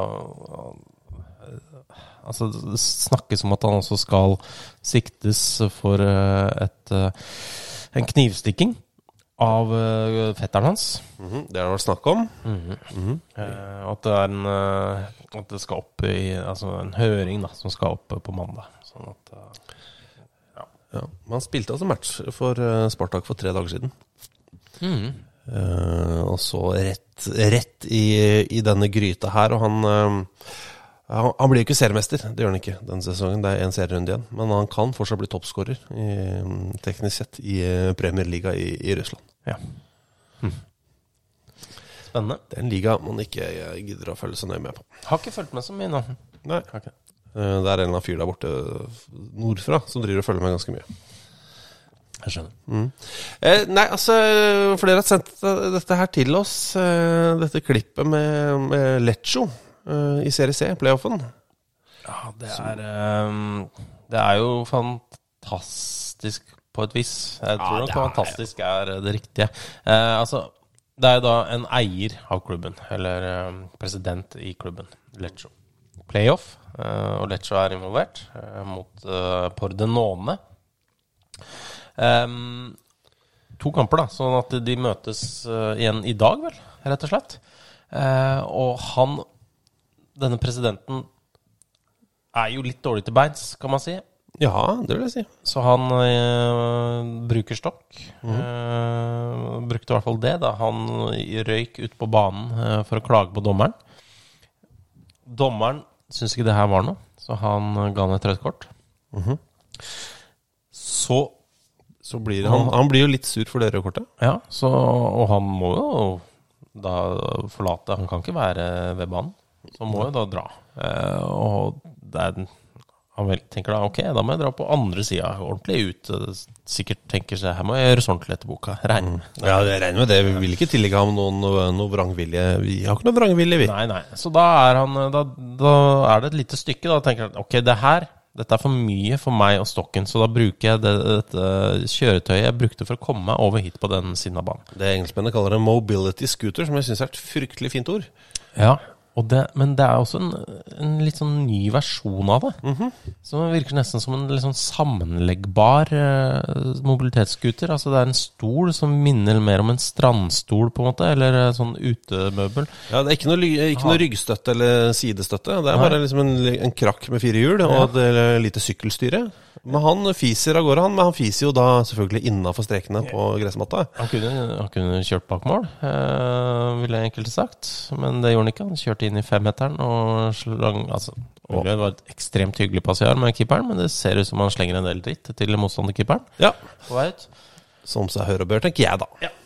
Altså, det snakkes om at han også skal siktes for eh, et eh, en knivstikking av eh, fetteren hans. Mhm, Det har det vært snakk om. Eh, og at det er en eh, At det skal opp i Altså en høring da som skal opp på mandag. Sånn at eh, Ja. Men han spilte altså match for eh, Spartak for tre dager siden. Eh, og så rett, rett i, i denne gryta her, og han eh, han han blir jo ikke seriemester, det gjør han ikke denne sesongen. Det er én serierunde igjen. Men han kan fortsatt bli toppskårer, teknisk sett, i eh, Premier League i, i Russland. Ja. Spennende. Det er en liga man ikke eh, gidder å følge så nøye med på. Har ikke fulgt med så mye nå. Nei. Ikke. Eh, Det er en annen fyr der borte nordfra som driver og følger med ganske mye. Jeg skjønner. Mm. Eh, nei, altså Flere har sendt dette her til oss. Eh, dette klippet med, med Leccio eh, i Serie C, playoffen. Ja, det er um, Det er jo fantastisk på et vis. Jeg tror nok er- fantastisk er det riktige. Uh, altså, det er jo da en eier av klubben, eller um, president i klubben, Leccio. Playoff, uh, og Leccio er involvert mot uh, Pordenone. Um, to kamper, da, sånn at de møtes igjen i dag, vel, rett og slett. Uh, og han, denne presidenten, er jo litt dårlig til beins, kan man si. Ja, det vil jeg si. Så han eh, bruker stokk. Eh, brukte i hvert fall det da han røyk ut på banen eh, for å klage på dommeren. Dommeren syntes ikke det her var noe, så han ga han et rødt kort. Så Så blir han, han blir jo litt sur for det røde kortet. Ja, så, og han må jo da forlate Han kan ikke være ved banen, så må jo da dra. Eh, og han vel, tenker da ok, da må jeg dra på andre sida, ordentlig ut. Eh, Sikkert tenker seg her må jeg gjøre sånn ordentlig etter boka. Regner med. Ja, jeg regner med det. Vi vil ikke tillegge ham noen, noe vrangvilje. Vi har ikke noe vrangvilje, vi. Nei, nei. Så da er han Da, da er det et lite stykke. Da tenker han ok, det her dette er for mye for meg og stokken, så da bruker jeg det, dette kjøretøyet jeg brukte for å komme meg over hit på den siden av banen. Det engelskmennene kaller en mobility scooter, som jeg syns er et fryktelig fint ord. Ja, det, men det er også en, en litt sånn ny versjon av det. Som virker nesten som en litt sånn sammenleggbar eh, mobilitetsscooter. Altså det er en stol som minner mer om en strandstol, på en måte, eller eh, sånn utemøbel. Ja, Det er ikke noe, ikke noe ryggstøtte eller sidestøtte. Det er bare liksom en, en krakk med fire hjul og et lite sykkelstyre. Men han fiser av gårde, han. Men han fiser jo da selvfølgelig innafor strekene på gressmatta. Han kunne, han kunne kjørt bak mål, eh, ville jeg enkelt sagt. Men det gjorde han ikke. Han kjørte inn i femmeteren og slang altså, Det var et ekstremt hyggelig passiar med keeperen, men det ser ut som han slenger en del dritt til motstanderkeeperen. Ja. På vei ut. Som seg hør og bør, tenker jeg da. Eh,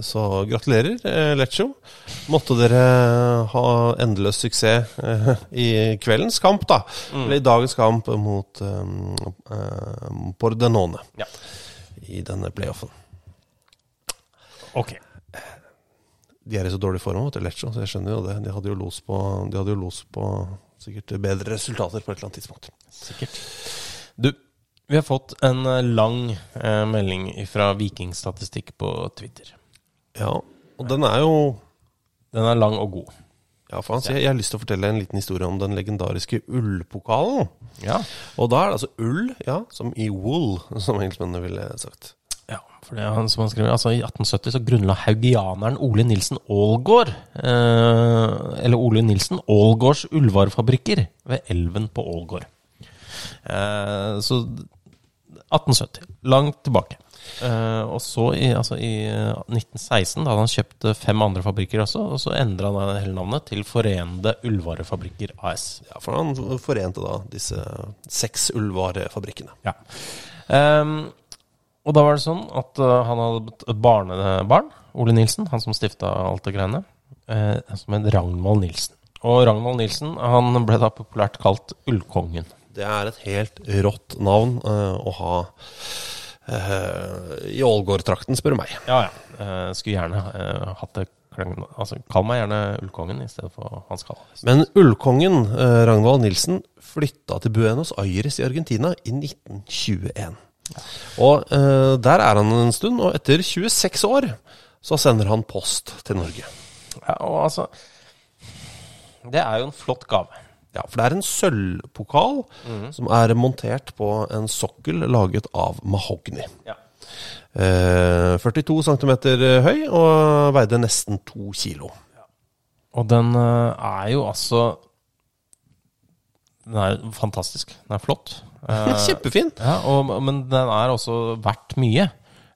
Så gratulerer, eh, Leccio. Måtte dere ha endeløs suksess eh, i kveldens kamp, da. Eller i dagens kamp mot um, eh, Pordenone Ja. i denne playoffen. Ok. De er i så dårlig form, vet du, Leccio, så jeg skjønner jo det. De hadde jo los på, de hadde jo los på sikkert bedre resultater på et eller annet tidspunkt. Sikkert. Du, vi har fått en eh, lang eh, melding fra Vikingstatistikk på Twitter. Ja, og den er jo Den er lang og god. Ja, for han sier jeg har lyst til å fortelle en liten historie om den legendariske ullpokalen. Ja. Og da er det altså ull, ja, som i wool, som engelskmennene ville sagt. Ja, for det er han som han skriver Altså I 1870 så grunnla haugianeren Ole Nilsen Aalgård eh, Eller Ole Nilsen Aalgårds ullvarefabrikker ved elven på Ålgård. Eh, så 1870. Langt tilbake. Eh, og så i, altså i eh, 1916 da hadde han kjøpt eh, fem andre fabrikker også, og så endra han hele navnet til Forenede Ullvarefabrikker AS. Ja, For han forente da disse seks ullvarefabrikkene. Ja. Um, og da var det sånn at eh, han hadde et barnebarn, Ole Nilsen, han som stifta alt det greiene, eh, som het Ragnvald Nilsen. Og Ragnvald Nilsen han ble da populært kalt Ullkongen. Det er et helt rått navn uh, å ha uh, i Ålgård-trakten, spør du meg. Ja, ja. Uh, skulle gjerne uh, hatt det Altså, kall meg gjerne Ullkongen i stedet for Hans Kallas. Men ullkongen eh, Ragnvald Nilsen flytta til Buenos Aires i Argentina i 1921. Og eh, der er han en stund, og etter 26 år så sender han post til Norge. Ja, og altså Det er jo en flott gave. Ja, for det er en sølvpokal som er montert på en sokkel laget av mahogni. Ja. Eh, 42 cm høy og veide nesten to kilo. Og den eh, er jo altså Den er fantastisk. Den er flott. Eh, Kjempefin! Ja, og, men den er også verdt mye.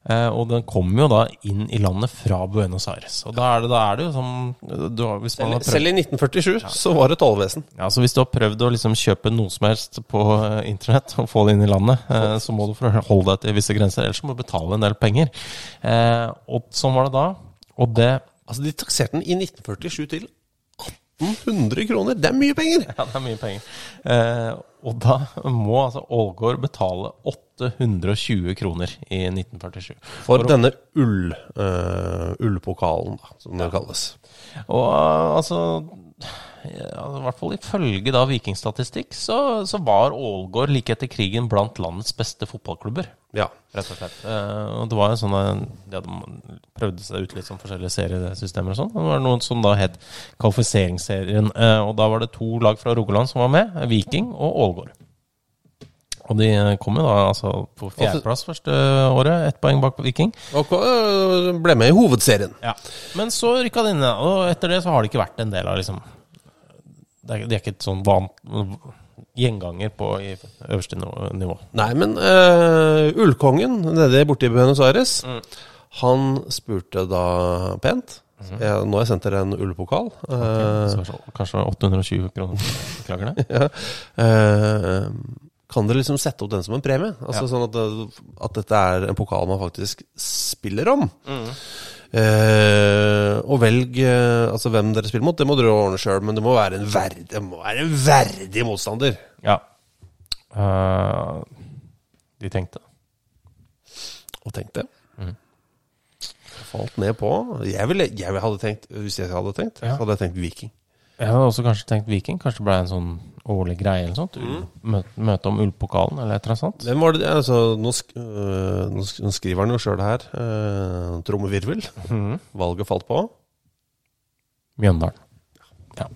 Eh, og den kommer jo da inn i landet fra Buenos Aires. Og da er det, da er det jo som du, Selv, selv i 1947 så var det tollvesen. Ja, så Hvis du har prøvd å liksom kjøpe noe som helst på eh, internett og få det inn i landet, eh, så må du forholde deg til visse grenser, ellers må du betale en del penger. Eh, og sånn var det da. Og det Altså, de takserte den i 1947 til 1800 kroner! Det er mye penger! Ja, det er mye penger. Eh, og da må altså Ålgård betale 820 kroner i 1947. For For denne ull, eh, ullpokalen, da, som det kalles. Og uh, altså I hvert fall ifølge da vikingstatistikk så, så var Ålgård like etter krigen blant landets beste fotballklubber. Ja. Rett og slett. Eh, og det var jo sånn eh, De hadde prøvd seg ut litt sånn forskjellige seriesystemer og sånn. Det var noen som da het Kvalifiseringsserien. Eh, og da var det to lag fra Rogaland som var med. Viking og Ålgård. Og de eh, kom jo da altså på fjerdeplass første året, ett poeng bak Viking. Og øh, ble med i hovedserien. Ja. Men så rykka de inn, og etter det så har det ikke vært en del av liksom Det er, det er ikke et sånn van, gjenganger på i øverste nivå-. Nei, men uh, Ullkongen nede borte i Buenos Aires, han spurte da pent. Jeg, nå har jeg sendt dere en ullpokal. Okay, så- kanskje 820 kroner. Beklager det. ja. uh, kan dere liksom sette opp den som en premie? Altså Ja. Sånn at, at dette er en pokal man faktisk spiller om. Mm. Eh, og velg eh, altså hvem dere spiller mot. Det må dere ordne sjøl, men det må være en verdig, det må være en verdig motstander. Ja. Eh, de tenkte. Og tenkte. Mhm. Falt ned på jeg, ville, jeg hadde tenkt Hvis jeg hadde tenkt, Ja. så hadde jeg tenkt Viking. Jeg hadde også kanskje tenkt Viking. Kanskje det ble en sånn årlig greie eller sånt. Møte, møte om Ullpokalen eller et eller annet sånt. Var altså, nå, sk øh, nå skriver han jo sjøl her. Uh, trommevirvel. Mm. Valget falt på. Mjøndalen. Ja.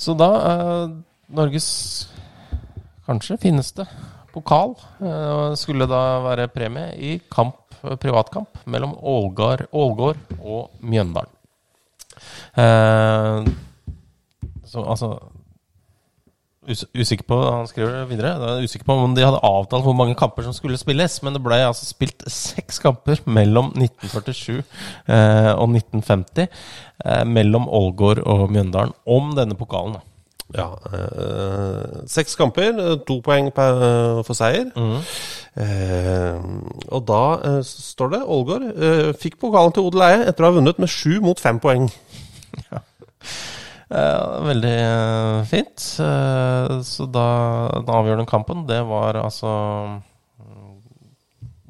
Så da eh, Norges kanskje fineste pokal eh, skulle da være premie i kamp, privatkamp mellom Ålgård, Ålgård og Mjøndalen. Uh, så altså us Usikker på Han skriver videre. Da er usikker på om de hadde avtalt hvor mange kamper som skulle spilles, men det ble altså spilt seks kamper mellom 1947 eh, og 1950 eh, mellom Ålgård og Mjøndalen om denne pokalen. da. Ja. Øh, seks kamper, to poeng per, for seier. Eh, og da eh, står det Ålgård eh, fikk pokalen til odel eie etter å ha vunnet med sju mot fem poeng. Eh, veldig eh, fint. Eh, så da den avgjørende kampen, det var altså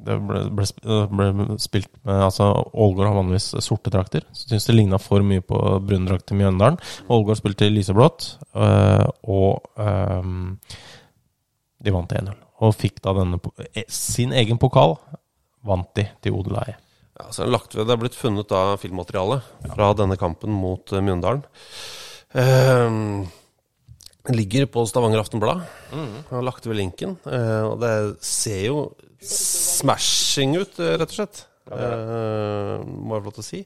Det ble, ble, eh, ble spilt med altså Ålgård har vanligvis sorte drakter. Syns det ligna for mye på brune drakter i Mjøndalen. Ålgård spilte lyseblått, eh, og eh, de vant 1-0. Og fikk da denne eh, sin egen pokal. Vant de til odeleie. Ja, så lagt ved, det er blitt funnet da filmmateriale fra denne kampen mot eh, Mjøndalen. Eh, ligger på Stavanger Aftenblad. Jeg har lagt ved linken. Uh, og det ser jo smashing ut, eh, rett og slett. Uh, må jeg få lov til å si.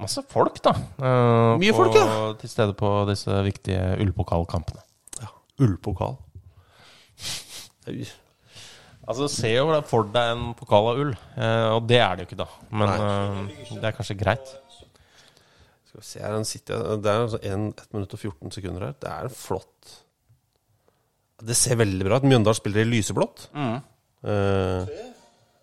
Masse folk, da. Uh, Mye på, folk, ja. Til stede på disse viktige ullpokalkampene. Ullpokal. Altså, Se jo for deg en pokal av ull, eh, og det er det jo ikke, da. Men eh, det er kanskje greit. Skal vi se her, den sitter, Det er altså 1, minutt og 14 sekunder her. Det er en flott Det ser veldig bra ut. Mjøndalen spiller i lyseblått. Eh,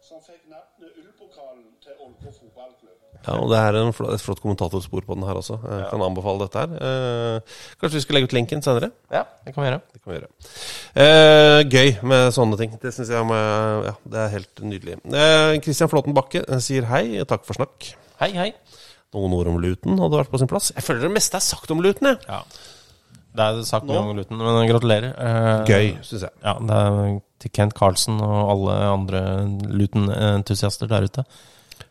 som fikk navnet Ullpokalen til Ålgård fotballklubb. Ja, og det er en flott, et flott kommentatorspor på den her også. Jeg kan anbefale dette her. Eh, kanskje vi skal legge ut lenken senere? Ja, det kan vi gjøre. Det kan vi gjøre. Eh, gøy med sånne ting. Det syns jeg med, ja, det er helt nydelig. Eh, Christian Flåten Bakke eh, sier hei, takk for snakk. Hei, hei. Noen ord om Luton hadde vært på sin plass. Jeg føler det meste er sagt om Luton, jeg. Ja. Det er sagt mye om Luton, men gratulerer. Eh, Gøy, syns jeg. Ja, det er til Kent Carlsen og alle andre Luton-entusiaster der ute.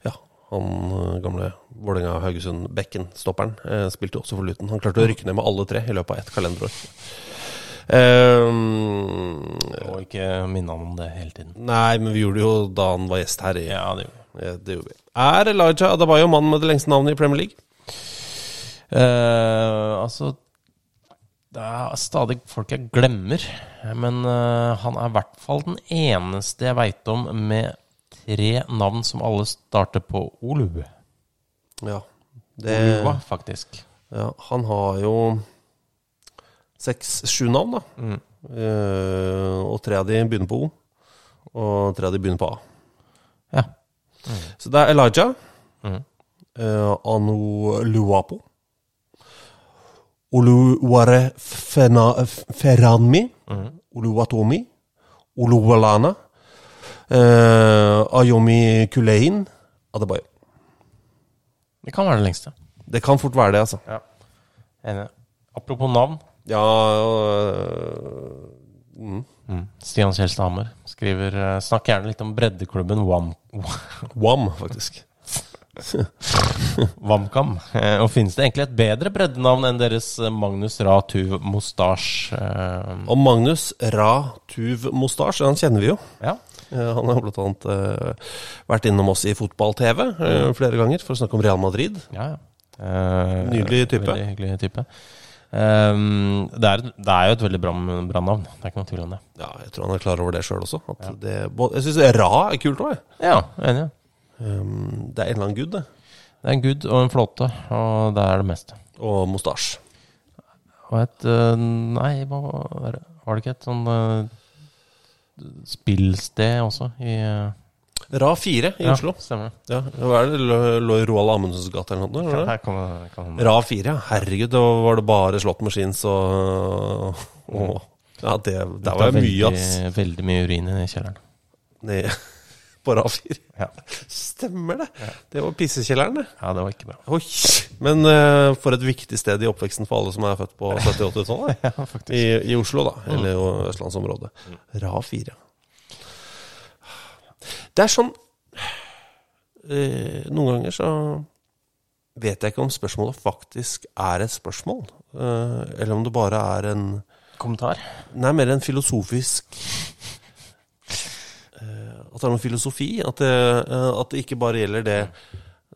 Ja, han eh, gamle Vålerenga-Haugesund-bekken, stopperen, eh, spilte jo også for Luton. Han klarte å rykke ned med alle tre i løpet av ett kalenderår. Um, Og ikke minne ham om det hele tiden. Nei, men vi gjorde det jo da han var gjest her. I, Ja, det gjorde det gjorde vi. Er Elijah Adabayo mannen med det lengste navnet i Premier League? Uh, altså Det er stadig folk jeg glemmer. Men uh, han er i hvert fall den eneste jeg veit om med tre navn som alle starter på Olu. Ja. Det, Olua, faktisk. ja han har jo seks-sju navn, da. Mm. Uh, og tre av de begynner på O. Og tre av de begynner på A. Ja. Så det er Elijah. mm. eh, Anu Luapo. Oluware Feranmi, Ferranmi. Oluwatomi. Oluwalana. uh, Ayomi Kulein. Adebayo. Det kan være det lengste. Det kan fort være det, altså. Ja. Enig. Apropos navn. Ja øh, mm. Mm. Stian Kjelstad Hammer skriver eh, Snakk gjerne litt om breddeklubben Wam Wam, faktisk. WamKam. Eh, og finnes det egentlig et bedre breddenavn enn deres eh, Magnus Ra Tuv? Eh, Og Magnus Ra Tuv Mostasj, han kjenner vi jo. ja. Han har annet eh, vært innom oss i fotball-TV flere ganger for å snakke om Real Madrid. Ja, ja. Nydelig type. Veldig hyggelig type. Ehm, det, er, det er jo et veldig bra, bra navn. Det er ikke noe tvil om det. Ja, jeg tror han er klar over det sjøl også. At det, jeg syns Ra er kult òg, jeg. Ja, enig. Um, det er en eller annen gud, det. Det er en gud og en flåte, og det er det meste. Og Mostasj. Og et eh, Nei, hva var det? Var det ikke et sånn uh, spillsted også i eh, Ra 4 i ja, Oslo. Stemmer. Ja, Hva er det? Lå- i Roald Amundsens gate eller noe? Ja, eller noe? her kan kan Ra 4, ja. Herregud, da var det bare slått Machines og, og Ja, det, der var det mye, ass. veldig, mye urin i kjelleren. Ned på Ra 4. Ja. Stemmer det. Det var pissekjelleren, det. ja, det var ikke bra. Oi. Men uh, for et viktig sted i oppveksten for alle som er født på 70-80-tallet. Ja, faktisk. I, I Oslo, da. Eller i østlandsområdet. Ra 4. Det er sånn eh, Noen ganger så vet jeg ikke om spørsmålet faktisk er et spørsmål. eh, eller om det bare er en Kommentar? Nei, mer en filosofisk eh, At det er noe filosofi. At det, at det ikke bare gjelder det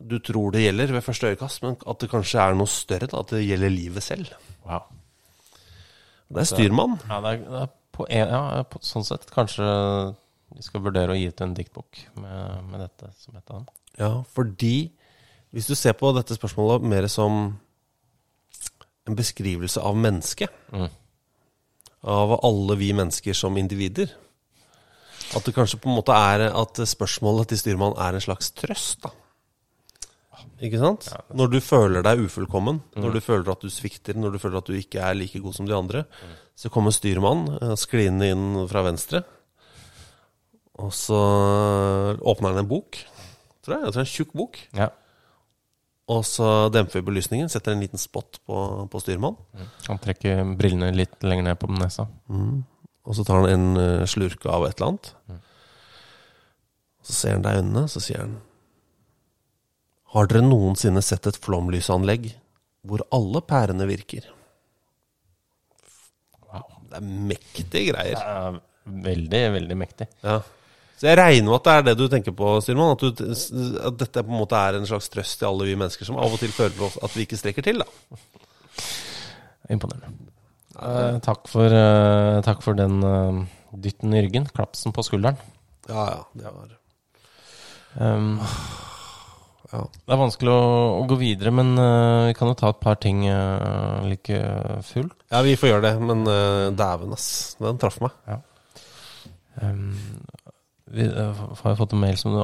du tror det gjelder ved første øyekast, men at det kanskje er noe større. Da, at det gjelder livet selv. Wow. Det er styrmann. Ja, det er, det er på en, ja, på, sånn sett kanskje vi skal vurdere å gi ut en diktbok med, med dette som et av dem. Ja, fordi hvis du ser på dette spørsmålet mer som en beskrivelse av mennesket, Mm. av alle vi mennesker som individer At det kanskje på en måte er at spørsmålet til styrmannen er en slags trøst, da. Ikke sant? Når du føler deg ufullkommen, når du føler at du svikter, når du føler at du ikke er like god som de andre, så kommer styrmannen eh, skliende inn fra venstre, og så åpner han en bok, tror jeg. Jeg tror det er en tjukk bok. Ja. Og så demper vi belysningen, setter en liten spot på, på styrmann. Han trekker brillene litt lenger ned på nesa. Og så tar han en eh, slurk av et eller annet. Mm. så ser han deg i øynene, så sier han Har dere noensinne sett et flomlysanlegg hvor alle pærene virker? Wow. Det er mektige greier. Det er veldig, veldig mektig. Ja. Så jeg regner med at det er det du tenker på, Styrmann. At, du, at dette på en måte er en slags trøst til alle vi mennesker som av og til føler på at vi ikke strekker til. da. Imponerende. Uh, takk, for, uh, takk for den uh, dytten i ryggen. Klapsen på skulderen. Ja, ja, det var... Um, Ja. Det er vanskelig å, å gå videre, men uh, vi kan jo ta et par ting uh, like fullt. Ja, vi får gjøre det, men uh, dæven, ass. Den traff meg. Um, vi eh, har fått en mail som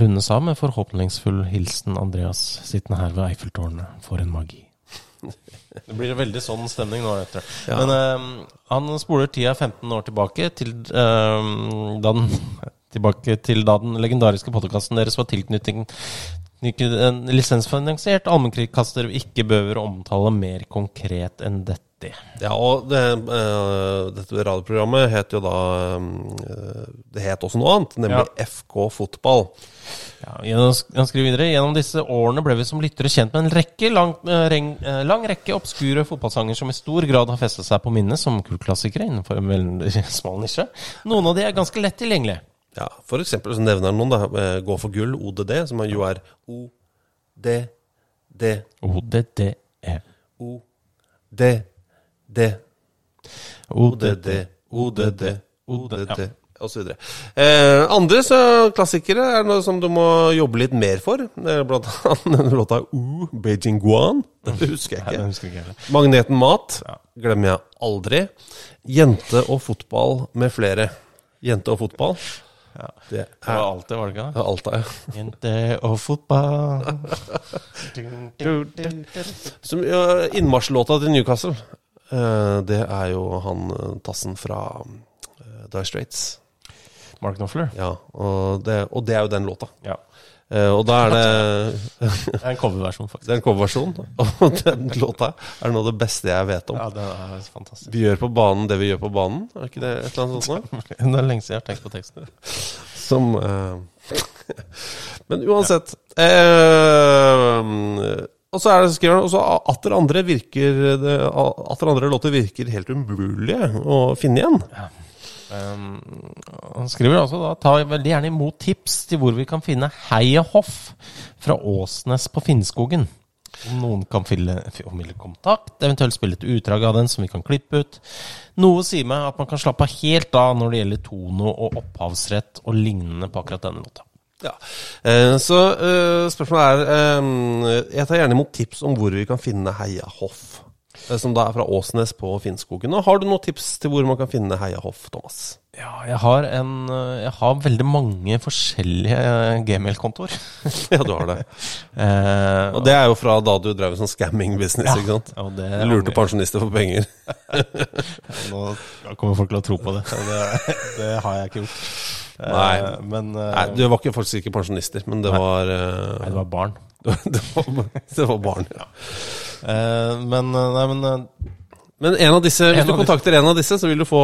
rundes av med forhåpningsfull hilsen Andreas sittende her ved Eiffeltårnet. For en magi. Det blir en veldig sånn stemning nå, etter. Ja. Men uh, han spoler tida 15 år tilbake til uh, den Tilbake til da den legendariske podkasten deres var tilknytning en lisensfinansiert allmennkringkaster vi ikke behøver å omtale mer konkret enn dette. Ja, og det, uh, dette radioprogrammet het jo da eh, Det het også noe annet, nemlig Ja. FK Fotball. Ja, han skriver videre Gjennom disse årene ble vi som lyttere kjent med en rekke lang, eh, reng, lang rekke obskure fotballsanger som i stor grad har festet seg på minnet som kultklassikere innenfor en veldig smal nisje. Noen av de er ganske lett tilgjengelige. Ja, For eksempel så nevner han noen, da. Gå for gull, ODD, som jo er O-D-D, ODDE. O-D-D, ODD, ODD, ODD, osv. Eh, andre så klassikere er noe som du må jobbe litt mer for. Eh, Blant annet denne låta O, Beijing Guan. Den husker jeg ikke. husker jeg ikke. Magneten Mat glemmer jeg aldri. Jente og fotball med flere. Jente og fotball. Ja. Det Det var alltid, var det ikke er Alta, ja. Jente og fotball Som, ja, Innmarsjlåta til Newcastle, det er jo han eh, tassen fra uh, Die Straits. Mark Knopfler. Ja, og det, og det er jo den låta. Ja. Eh, og da er det Det er en coverversjon, faktisk. Det er en coverversjon, og den låta er noe av det beste jeg vet om. Ja, det er fantastisk. Vi gjør på banen det vi gjør på banen, er ikke det et eller annet sånt nå? Det er lenge siden jeg har tenkt på teksten. Som uh... Men uansett eh, Og så er det skriver han også atter andre virker det, andre låter virker helt umulige å finne igjen. Um, han skriver altså da Ta veldig gjerne imot tips til hvor vi kan finne Heiehoff fra Åsnes på Finnskogen. Om noen kan fylle, formidle kontakt, eventuelt spille et utdrag av den som vi kan klippe ut. Noe sier meg at man kan slappe helt av når det gjelder tono og opphavsrett og lignende på akkurat denne låta. Ja. Eh, så eh, spørsmålet er eh, Jeg tar gjerne imot tips om hvor vi kan finne Heia Hoff. Som da er fra Åsnes på Finnskogen. Og har du noen tips til hvor man kan finne Heia Hoff, Thomas? Ja, jeg har, en, jeg har veldig mange forskjellige gmail-kontoer. ja, du har det. Og det er jo fra da du drev sånn scamming-business, Ja, ikke sant? ja, og det Du lurte pensjonister for penger. Nå kommer folk til å tro på det. Det, det har jeg ikke gjort. Eh, Nei. Men eh, Nei, du var ikke, faktisk ikke pensjonister, men det var eh, Nei, det var barn. det, var, det var barn, ja. Eh, men eh, Nei, men eh, Men en av disse, hvis En du kontakter kontakter en av disse, så du få,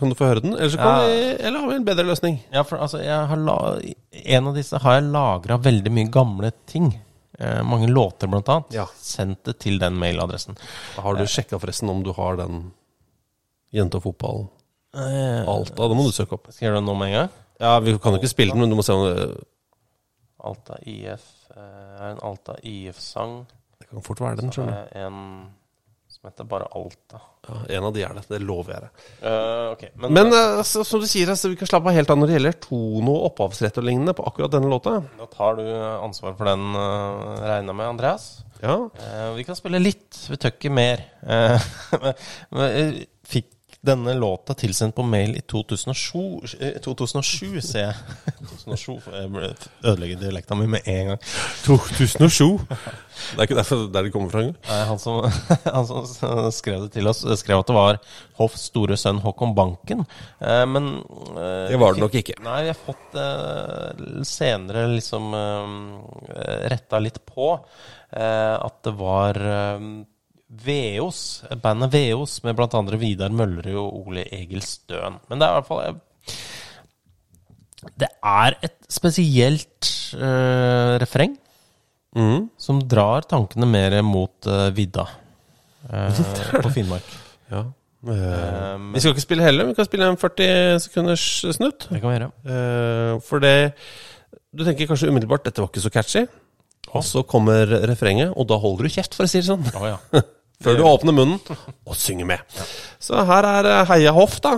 kan du få høre den. Eller, så kan Ja. vi, eller har vi en bedre løsning? Ja, for altså, la, en av disse har jeg lagra veldig mye gamle ting. Eh, mange låter, blant annet. Ja. Sendt det til den mailadressen. Har du sjekka forresten om du har den jente og fotball Eh, Alta? Det må du søke opp. Skal jeg gjøre det nå med en gang? Ja, Vi kan jo ikke spille den, men du må se om det, Alta IF eh, er en Alta IF-sang. det kan fort være den. Så skjønner du. en som heter bare Alta. Ja, en av de er det. Det lover jeg deg. Uh, okay. men, Men uh, så, som du sier, altså, vi kan slappe av helt av når det gjelder tono, opphavsrett og lignende på akkurat denne låta. da tar du ansvar for den, uh, regner med, Andreas. Ja, Eh, vi kan spille litt, vi tør ikke mer. Uh, fikk denne låta tilsendt på mail i 2007, eh, 2007 ser jeg. 2007, jeg ble- ødelegger dialekta mi med en gang. 2007. Det er ikke derfor der det kommer fra. Nei, han, som, han som skrev det til oss, skrev at det var Hoffs store sønn Håkon Banken. Eh, men eh, Det var det nok ikke. Nei, vi har fått eh, senere liksom eh, retta litt på eh, at det var Veos, bandet Veos med andre Vidar Møllerud og Ole Egil Støen. Men det er i hvert fall Det er et spesielt uh, refreng mm. som drar tankene mer mot uh, vidda uh, på Finnmark. Ja. Eh, vi skal ikke spille heller, vi kan spille en 40 sekunders snutt. Det kan vi gjøre. Uh, for det Du tenker kanskje umiddelbart dette var ikke så catchy. Og så kommer refrenget, og da holder du kjeft, for å si det sånn. Oh, ja. Før du åpner munnen og synger med. Så her er eh, Heia Hoff, da.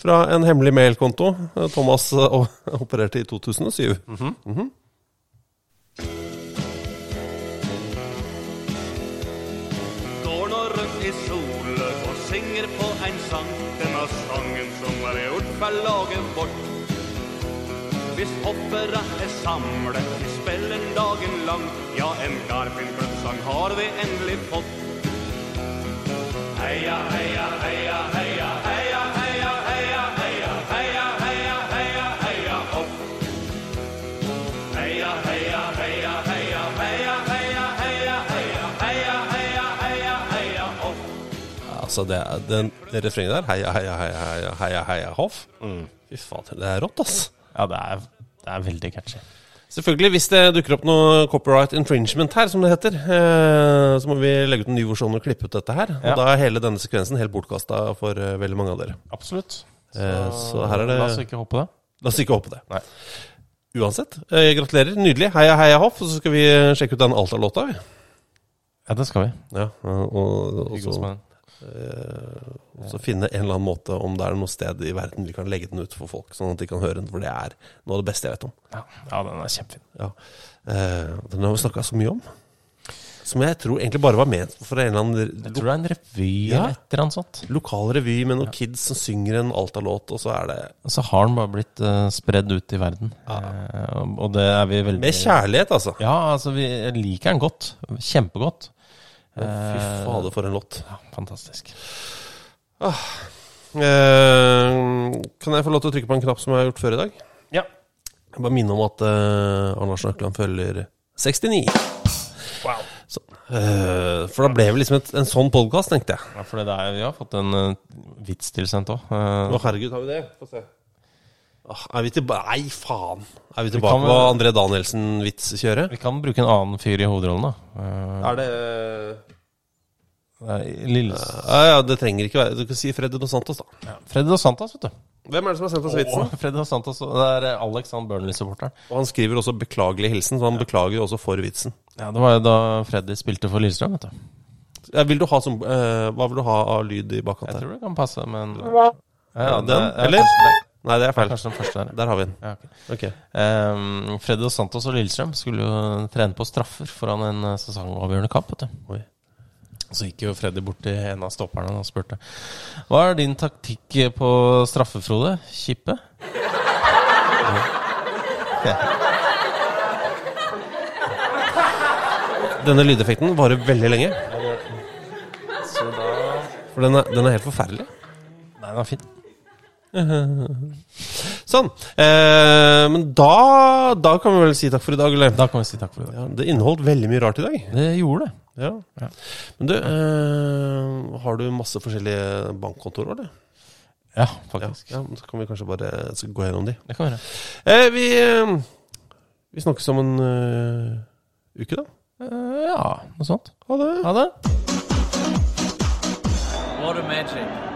Fra en hemmelig mailkonto. Eh, Thomas eh, opererte i 2007. Mhm. Går nå rundt i solen og synger på en sang. Denne sangen som er gjort fra laget vårt. Hvis hoppere er samlet, vi spiller dagen lang. Ja, en Garfield-klubbsang har vi endelig fått. Heia, heia, heia, heia, heia, heia, heia, heia, heia, heia, heia, heia, hopp. Heia, heia, heia, heia, heia, heia, heia, heia, heia, heia, heia, heia, hopp. Altså, det, den, det refrenget der Heia, heia, heia, heia, heia, heia Hoff. Fy fader, det er rått, ass. Ja, det er, det er veldig catchy. Selvfølgelig, hvis det dukker opp noe copyright infringement her, som det heter, eh, så må vi legge ut en ny versjon og klippe ut dette her. Og Ja. da er hele denne sekvensen helt bortkasta for eh, veldig mange av dere. Absolutt. Eh, så her er det La oss ikke håpe det. La oss ikke håpe det. Nei. Uansett, gratulerer. Nydelig. Heia, heia. Og så skal vi sjekke ut den Alta-låta, vi. Ja, det skal vi. Ja, og, og, og så, og så finne en eller annen måte, om det er noe sted i verden vi kan legge den ut for folk, sånn at de kan høre den. For det er noe av det beste jeg vet om. Ja, ja den er kjempefin. Ja. Eh, den har vi snakka så mye om. Som jeg tror egentlig bare var ment for en eller annen Jeg tror det er en revy Ja. eller et eller annet sånt. lokal revy med noen kids som synger en Alta-låt, og så er det Og så har den bare blitt uh, spredd ut i verden. Eh, og det er vi veldig Med kjærlighet, altså. Ja, altså vi liker den godt. Kjempegodt. Fy fader, for en låt. Ja, fantastisk. Ah. Eh, kan jeg få lov til å trykke på en knapp som jeg har gjort før i dag? Ja. Jeg bare minne om at eh, Arne Larsen følger 69. Wow. Så, eh, for da ble vi liksom et, en sånn podkast, tenkte jeg. Ja, for det er, vi har fått en uh, vits tilsendt òg. Å, herregud, har vi det? Få se. Er vi tilbake Nei, faen! Er vi tilbake på André Danielsen-vits-kjøret? vi kan bruke en annen fyr i hovedrollen, da. Uh, Er det er Lilles ja, ja, det trenger ikke være Du kan si Freddy Dos Santos, da. ja. Freddy Dos Santos, vet du. Hvem er det som har sendt oss vitsen? Freddy Dos Santos, det er eh, Alex, han Burnley-supporteren. Og han skriver også 'beklagelig hilsen', så han beklager også for vitsen. Ja, det var jo da Freddy spilte for Lillestrøm, vet du. Ja, vil du ha som, eh, hva vil du ha av lyd i bakkant Jeg tror det kan passe, men ja, Ja, den, ja, eller? Nei, det er feil. Kanskje den første der. Der har vi den. Ja, ok. Okay. Um, Freddy Dos Santos og Lillestrøm skulle jo trene på straffer foran en eh, sesongavgjørende kamp. vet du Oi. Så gikk jo Freddy bort til en av stopperne og spurte Hva er din taktikk på straffe, Frode? Kippe? Denne lydeffekten varer veldig lenge. For den er, den er helt forferdelig. Nei, den er fin. Sånn. Eh, men da, da kan vi vel si takk for i dag, eller? Da kan vi si takk for i dag. Ja, det inneholdt veldig mye rart i dag. Det gjorde det. Ja. Men du, eh, har du masse forskjellige bankkontorer, eller? Ja, Ja, faktisk. ja, så kan vi kanskje bare gå gjennom de. Det kan være. Eh, vi, eh, vi snakkes om en uh, uke, da. Eh, ja, noe sånt. Ha det. Ha det. What a magic.